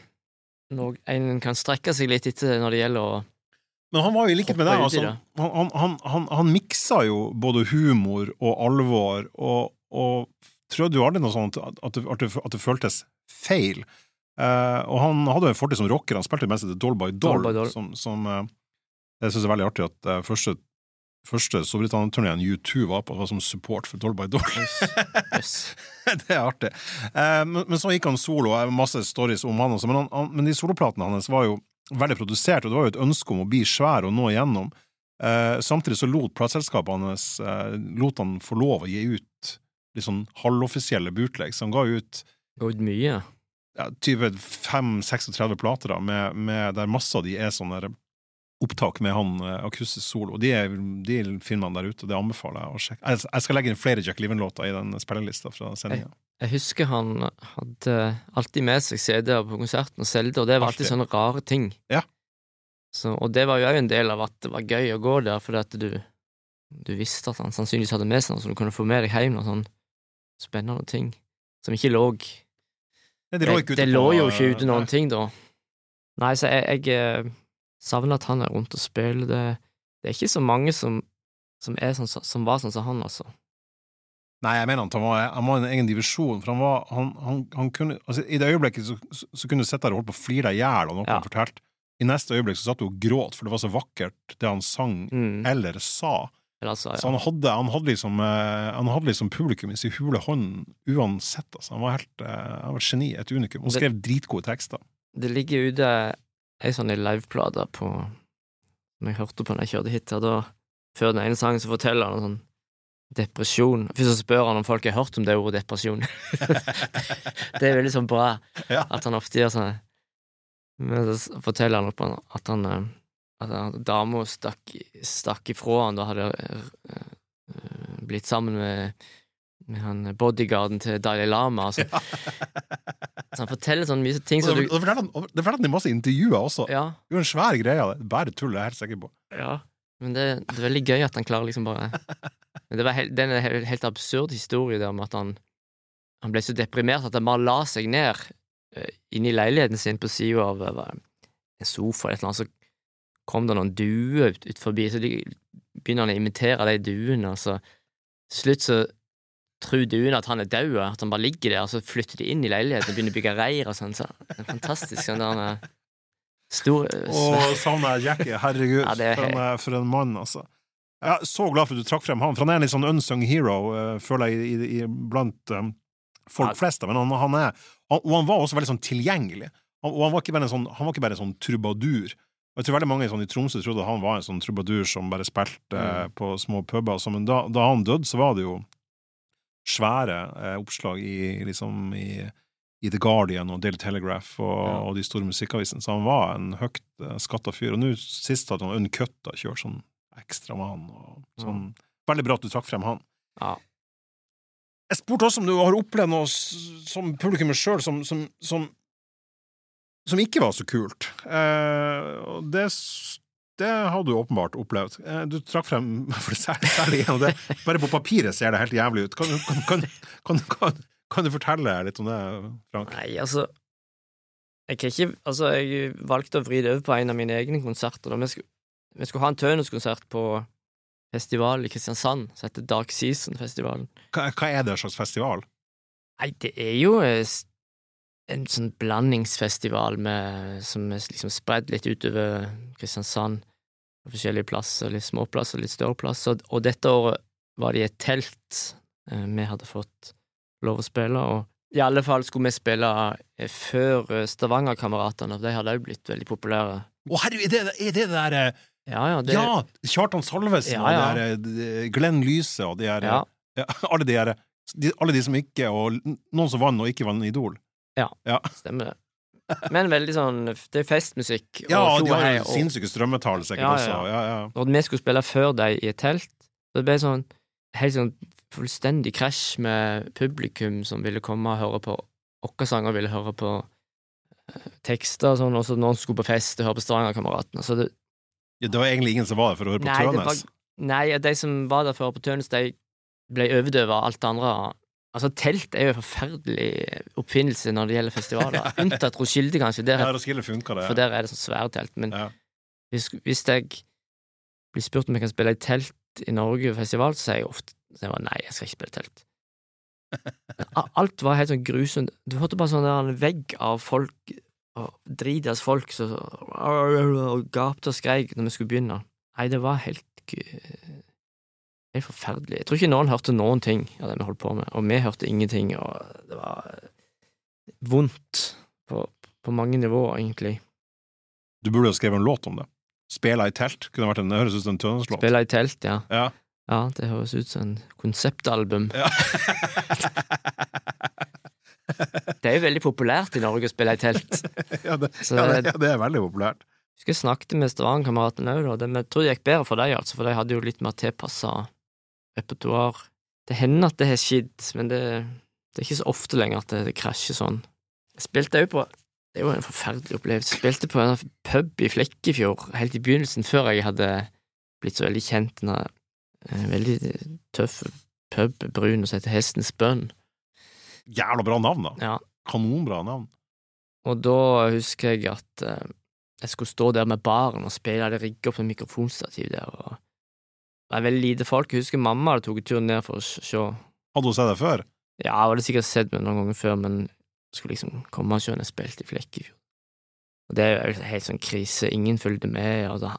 noe en kan strekke seg litt etter når det gjelder å Men han var jo i likhet med deg, altså, han, han, han, han, han miksa jo både humor og alvor, og, og prøvde du aldri noe sånt at, det, at, det, at det føltes feil. Uh, og han hadde jo en fortid som rocker, han spilte mest etter Doll by Doll, Doll by Doll. som, som uh, jeg synes er veldig artig at uh, første, første Storbritannia-turneen U2 var på, var som support for Doll by Doll. Jøss. det er artig. Men, men så gikk han solo, og masse stories om han også, men, han, han, men de soloplatene hans var jo veldig produsert, og det var jo et ønske om å bli svær og nå igjennom. Samtidig så lot plateselskapene hans lot han få lov å gi ut litt sånn halvoffisielle bootlegs. Han ga ut Gått mye. ja, type 5-36 plater da, med, med, der masse av de er sånne opptak med han eh, akustisk solo. De, er, de filmene der ute, det anbefaler jeg å sjekke. Jeg, jeg skal legge inn flere Jack Liven-låter i den spillelista fra sendinga. Jeg husker han hadde alltid med seg CD-er på konserten og solgte, og det var alltid Alltid. sånne rare ting. Ja. Så, og det var jo òg en del av at det var gøy å gå der, fordi at du, du visste at han sannsynligvis hadde med seg noe som du kunne få med deg hjem, Og sånn spennende ting som ikke lå det, Det, lå ikke det, det på- lå jo ikke ute noen Nei. ting, da. Nei, så jeg, jeg eh, savner at han er rundt og spiller. Det, det er ikke så mange som, som, sånn, som var sånn som han, altså. Nei, jeg mener at han var, han var en egen divisjon, for han var han, han, han kunne, altså, I det øyeblikket så, så, så kunne du sitte der og holde på å flire deg i hjel av noe Ja. han fortalte. I neste øyeblikk så satt du og gråt, for det var så vakkert det han sang Mm. eller sa. Eller ja. Så han hadde, han hadde liksom eh, Han hadde liksom publikum i sin hule hånd uansett. Altså. Han var helt eh, Han var et geni, et unikum, og skrev dritgode tekster. Det ligger ute ei sånn liveplate på Som jeg hørte på når jeg kjørte hit da Før den ene sangen så forteller han sånn depresjon. Først så spør han om folk har hørt om det ordet depresjon. det er veldig sånn bra Ja. at han ofte gjør sånn Men så forteller han opp at han eh, At dama stakk, stakk ifra han da hadde eh, eh, blitt sammen med med han bodyguarden til Dalai Lama. Altså. Så han forteller sånne mye ting det du det forteller han, i masse intervjuer også. Ja, Det er jo en svær greie det. Bare tull, det er jeg helt sikker på. Ja, men det, det er veldig gøy at han klarer liksom bare Men det var helt, det er en helt, helt absurd historie der om at han Han ble så deprimert at han bare la seg ned uh, inne i leiligheten sin på sida av eh, en sofa eller et eller annet, så kom det noen duer ut, ut forbi, så de begynner han å imitere de duene, og så til slutt så tror duene at han er død, at han bare ligger der, og så flytter de inn i leiligheten og begynner å bygge reir og sånn, så det er fantastisk. Sånn der, han er stor Og Å, savner jeg Jackie. Herregud, Ja, er for, en, eh, for en mann, altså. Jeg er så glad for at du trakk frem han, for han er en litt sånn unsung hero, eh, føler jeg, i, i, blant um, folk Ja. flest. Men han, han er han, Og han var også veldig sånn tilgjengelig. Han, og han var ikke bare en sånn, han var ikke bare en sånn trubadur. Og Jeg tror veldig mange sånn, i Tromsø trodde han var en sånn trubadur som bare spilte eh, Mm. på små puber. og sånn, men da, da han døde, så var det jo svære eh, oppslag i, liksom, i, i The Guardian og Daily Telegraph og, Ja. og de store musikkavisene, så han var en høyt eh, skatta fyr. Og nå sist hadde han uncutta kjørt sånn ekstra med han. Og sånn. Veldig bra at du trakk frem han. Ja. Jeg spurte også om du har opplevd noe som publikummer sjøl som, som, som, som ikke var så kult. Eh, det, det har du åpenbart opplevd. Eh, du trakk frem for det særlig, særlig en av det. Bare på papiret ser det helt jævlig ut. Kan, du- kan, kan, kan, du fortelle litt om det, Frank? Nei, altså Jeg kan ikke Altså, jeg valgte å vri det over på en av mine egne konserter. Vi, skulle, vi skulle ha en Tønes-konsert på festival i Kristiansand som heter Dark Season-festivalen. Hva, hva er det slags festival? Nei, det er jo eh, en sånn blandingsfestival med, som er liksom spredd litt utover Kristiansand, på forskjellige plasser, litt småplasser, litt større plasser. Og dette året var det i et telt eh, vi hadde fått lov å spille, og i alle fall skulle vi spille eh, før Stavangerkameratene, Stavanger-kameratene, for de hadde òg blitt veldig populære. Å, herregud, er det er det det der eh, Ja, ja, det, Ja! Kjartan Salvesen Ja, og det der, eh, Glenn Lyse og de her ja, ja, alle, de her de, alle de som ikke Og noen som vant og ikke vant Idol. Stemmer det. Men veldig sånn Det er festmusikk. Ja, og de har jo sinnssyke strømmetall sikkert Ja, ja, også. Ja, ja. Og vi skulle spille før dem i et telt. Det ble sånn helt sånn fullstendig krasj med publikum som ville komme og høre på våre sanger, ville høre på eh, tekster og sånn, og så noen skulle på fest og høre på Stavanger-kameratene. Så det, Ja, det var egentlig ingen som var der for å høre på nei, Tønes. var, nei, de som var der for å høre på Tønes, de ble overdøvet av alt det andre. Altså, telt er jo en forferdelig oppfinnelse når det gjelder festivaler. Unntatt Roskilde, kanskje. Der, Ja, Roskilde funker det. for der er det sånn svære telt. Men Ja. hvis, hvis jeg blir spurt om jeg kan spille i telt i Norge festival, så sier jeg ofte så jeg bare, nei, jeg skal ikke spille i telt. Alt var helt sånn grusomt. Du hørte bare sånn en vegg av folk, og dritas folk som gapte og skreik når vi skulle begynne. Nei, det var helt Helt forferdelig. Jeg tror ikke noen hørte noen ting av det vi holdt på med, og vi hørte ingenting, og det var vondt på, på mange nivåer, egentlig. Du burde jo skrevet en låt om det. Spela i telt. Kunne vært en, det høres ut som en tønneslåt. Spela i telt, ja. Ja. Ja, det høres ut som en konseptalbum. Ja. Det er jo veldig populært i Norge å spille i telt. ja, det, Så ja, det, ja, det er veldig populært. Jeg husker jeg snakket med Stavanger-kameratene òg, da. Det- Jeg tror det gikk bedre for dem, altså, for de hadde jo litt mer tilpassa repertoar. Det hender at det har skjedd, men det, det er ikke så ofte lenger at det, det krasjer sånn. Jeg spilte òg på Det jo en forferdelig opplevelse. Jeg spilte på en pub i Flekkefjord helt i begynnelsen, før jeg hadde blitt så veldig kjent. En eh, veldig tøff pub, brun, som heter Hestens Bønn. Jævla bra navn, da. Ja. Kanonbra navn. Og da husker jeg at eh, jeg skulle stå der med baren og spille, jeg hadde rigget opp en mikrofonstativ der, og det er veldig lite folk. Jeg husker mamma hadde tatt turen ned for å se. Hadde hun sett deg før? Ja, jeg hadde sikkert sett meg noen ganger før, men skulle liksom komme og se når i flekk i Flekkefjord. Og det er jo helt sånn krise, ingen fulgte med, da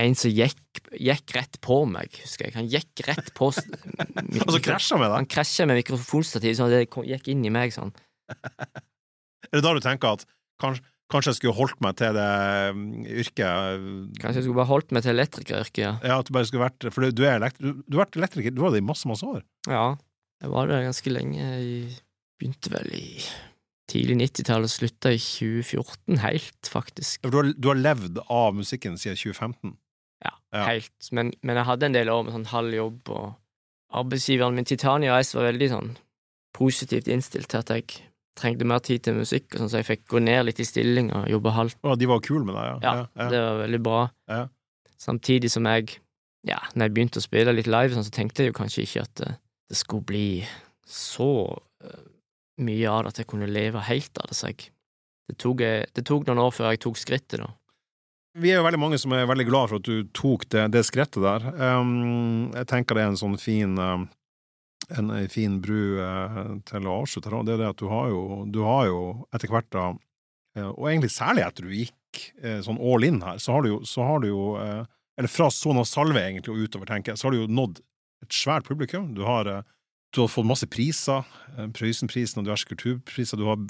en som gikk, gikk rett på meg, husker jeg. Han gikk rett på Og Altså krasja med deg? Han krasja med mikrofonstativet, sånn at det gikk inn i meg sånn. Er det da du tenker at kanskje, kanskje jeg skulle holdt meg til det mm, yrket Kanskje jeg skulle bare holdt meg til elektrikeryrket, ja. Ja, at du bare skulle vært For du, du er elekt, du, du har vært elektriker, du har det i masse, masse år. Ja, jeg var der ganske lenge. Jeg begynte vel i tidlig 90-tallet, slutta i 2014, helt, faktisk. For du har, du har levd av musikken siden 2015. Ja, Ja. helt. Men, men jeg hadde en del år med sånn halv jobb, og arbeidsgiveren min, Titania S, var veldig sånn positivt innstilt til at jeg trengte mer tid til musikk, sånn, så jeg fikk gå ned litt i stilling og jobbe halvt. Å, de var kule med deg, ja. Ja, det var veldig bra. Ja. Samtidig som jeg, ja, når jeg begynte å spille litt live, sånn, så tenkte jeg jo kanskje ikke at det, det skulle bli så uh, mye av det at jeg kunne leve helt av det, så jeg det tok, eh, det tok noen år før jeg tok skrittet, da. Vi er jo veldig mange som er veldig glad for at du tok det, det skrittet der. Um, jeg tenker det er en sånn fin um, en, fin bru eh, til å avslutte her. Det er det at du har jo, du har jo etter hvert da, eh, og egentlig særlig etter du gikk eh, sånn all in her, så har du jo, har du jo eller fra Sona Salve egentlig og utover, tenker jeg, så har du jo nådd et svært publikum. Du har, du har fått masse priser, eh, Prøysenprisen og diverse kulturpriser. Du, har,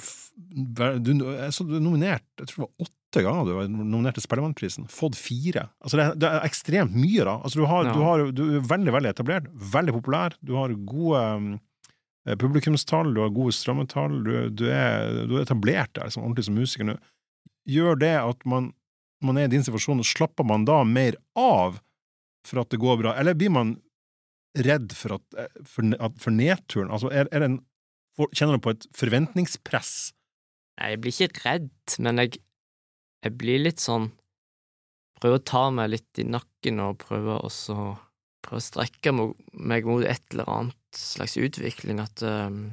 du, jeg så du er nominert, jeg tror det var åtte ganger du var nominert til Spellemannprisen. Fått fire. Altså det, er- det er ekstremt mye, da. Altså du, har, Ja. du, har, du er veldig, veldig etablert, veldig populær. Du har gode um, publikumstall, du har gode strømmetall, du, du, er, du er etablert der som ordentlig som musiker nå. Gjør det at man, man er i din situasjon, slapper man da mer av for at det går bra, eller blir man redd for, at, for, for nedturen? Altså, er, er det en, kjenner du på et forventningspress? Nei, jeg blir ikke redd, men jeg, jeg blir litt sånn Prøver å ta meg litt i nakken og prøver Prøver å strekke meg, mot et eller annet slags utvikling, at um,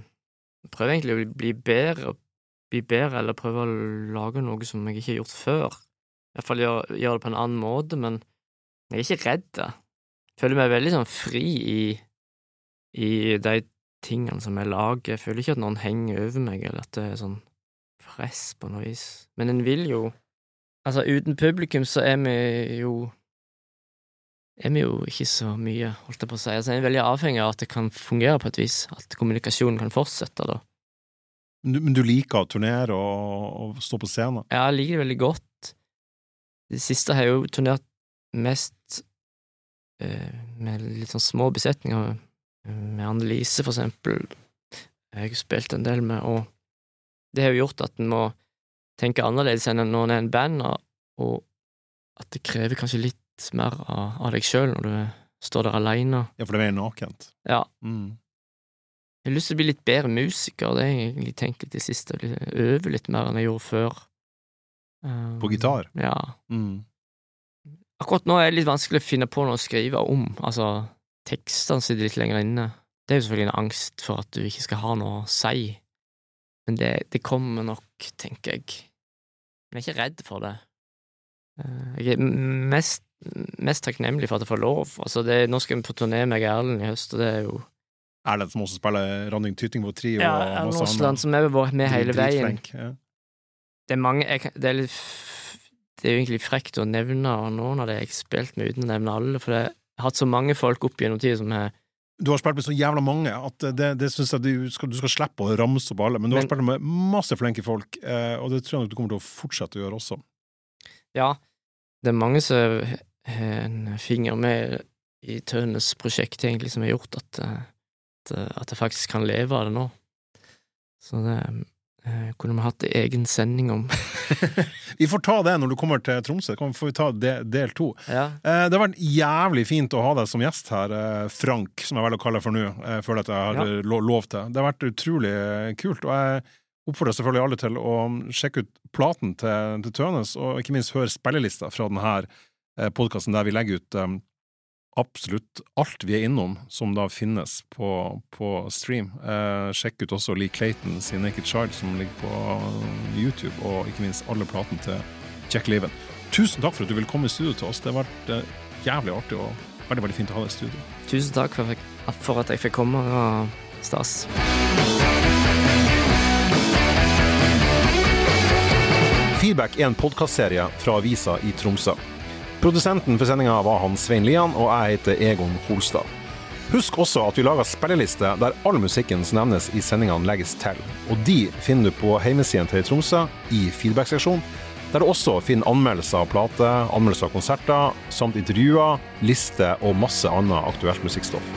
Prøver egentlig å bli bedre, bli bedre, eller prøve å lage noe som jeg ikke har gjort før. I hvert fall gjøre gjør det på en annen måte, men jeg er ikke redd. da. Føler meg veldig sånn fri i, i de tingene som jeg lager. Jeg føler ikke at noen henger over meg, eller at det er sånn press på noe vis. Men en vil jo Altså, uten publikum så er vi jo er vi jo ikke så mye, holdt jeg på å si. Altså, jeg er veldig avhengig av at det kan fungere på et vis, at kommunikasjonen kan fortsette, da. Men du, men du liker å turnere og, og stå på scenen? Ja, jeg liker det veldig godt. Det siste har jeg jo turnert mest med litt sånn små besetninger, med Anne-Lise, for eksempel. Jeg har spilt en del med, og det har jo gjort at en må tenke annerledes enn når en er en band, og, at det krever kanskje litt mer av, deg sjøl når du står der aleine. Ja, for det er nakent. Ja, Mm. jeg har lyst til å bli litt bedre musiker, det har jeg egentlig tenkt litt det siste, øve litt mer enn jeg gjorde før. Um, På gitar? Ja. Mm. Akkurat nå er det litt vanskelig å finne på noe å skrive om, altså, tekstene sitter litt lenger inne. Det er jo selvfølgelig en angst for at du ikke skal ha noe å si, men det, det kommer nok, tenker jeg. Men jeg er ikke redd for det. Eh, Jeg er mest, mest takknemlig for at jeg får lov. Altså, det, nå skal vi på turné med Erlend i høst, og det er jo Erlend som også spiller Randing Tytingvold Trio Ja, Erlend Aasland, som er med hele veien. Ja. Det er mange jeg, Det er litt Det er jo egentlig frekt å nevne noen av de jeg har spilt med, uten å nevne alle, for jeg har hatt så mange folk opp gjennom tida som har Du har spilt med så jævla mange at det, det synes jeg du skal, du skal slippe å ramse opp alle, men du har spilt med masse flinke folk, eh, og det tror jeg nok du kommer til å fortsette å gjøre også. Ja, det er mange som har en finger med i Tønes prosjekt, egentlig, som har gjort at, eh, at, at jeg faktisk kan leve av det nå. Så det eh, kunne vi hatt egen sending om. vi får ta det når du kommer til Tromsø. Vi får ta del to. Ja. Eh, det har vært jævlig fint å ha deg som gjest her, eh, Frank, som jeg velger å kalle deg for nå. Jeg føler at jeg har Ja. lov til. Det har vært utrolig kult. Og jeg oppfordrer selvfølgelig alle til å sjekke ut platen til, til Tønes, og ikke minst høre spillelista fra denne podkasten der vi legger ut absolutt alt vi er innom som da finnes på, på stream. Eh, sjekk ut også Lee Clayton sin Naked Child som ligger på YouTube, og ikke minst alle platene til Jack Liven. Tusen takk for at du ville komme i studio til oss. Det har vært eh, jævlig artig og veldig veldig fint å ha deg i studio. Tusen takk for, for at jeg fikk komme. og stas. Feedback er en podkastserie fra avisa i Tromsø. Produsenten for sendinga var han Svein Lian, og jeg heter Egon Holstad. Husk også at vi lager spilleliste der all musikken som nevnes i sendingene legges til. Og de finner du på hjemmesiden til Tromsø i feedback-seksjonen, der du også finner anmeldelser av plater, anmeldelser av konserter, samt intervjuer, liste og masse annet aktuelt musikkstoff.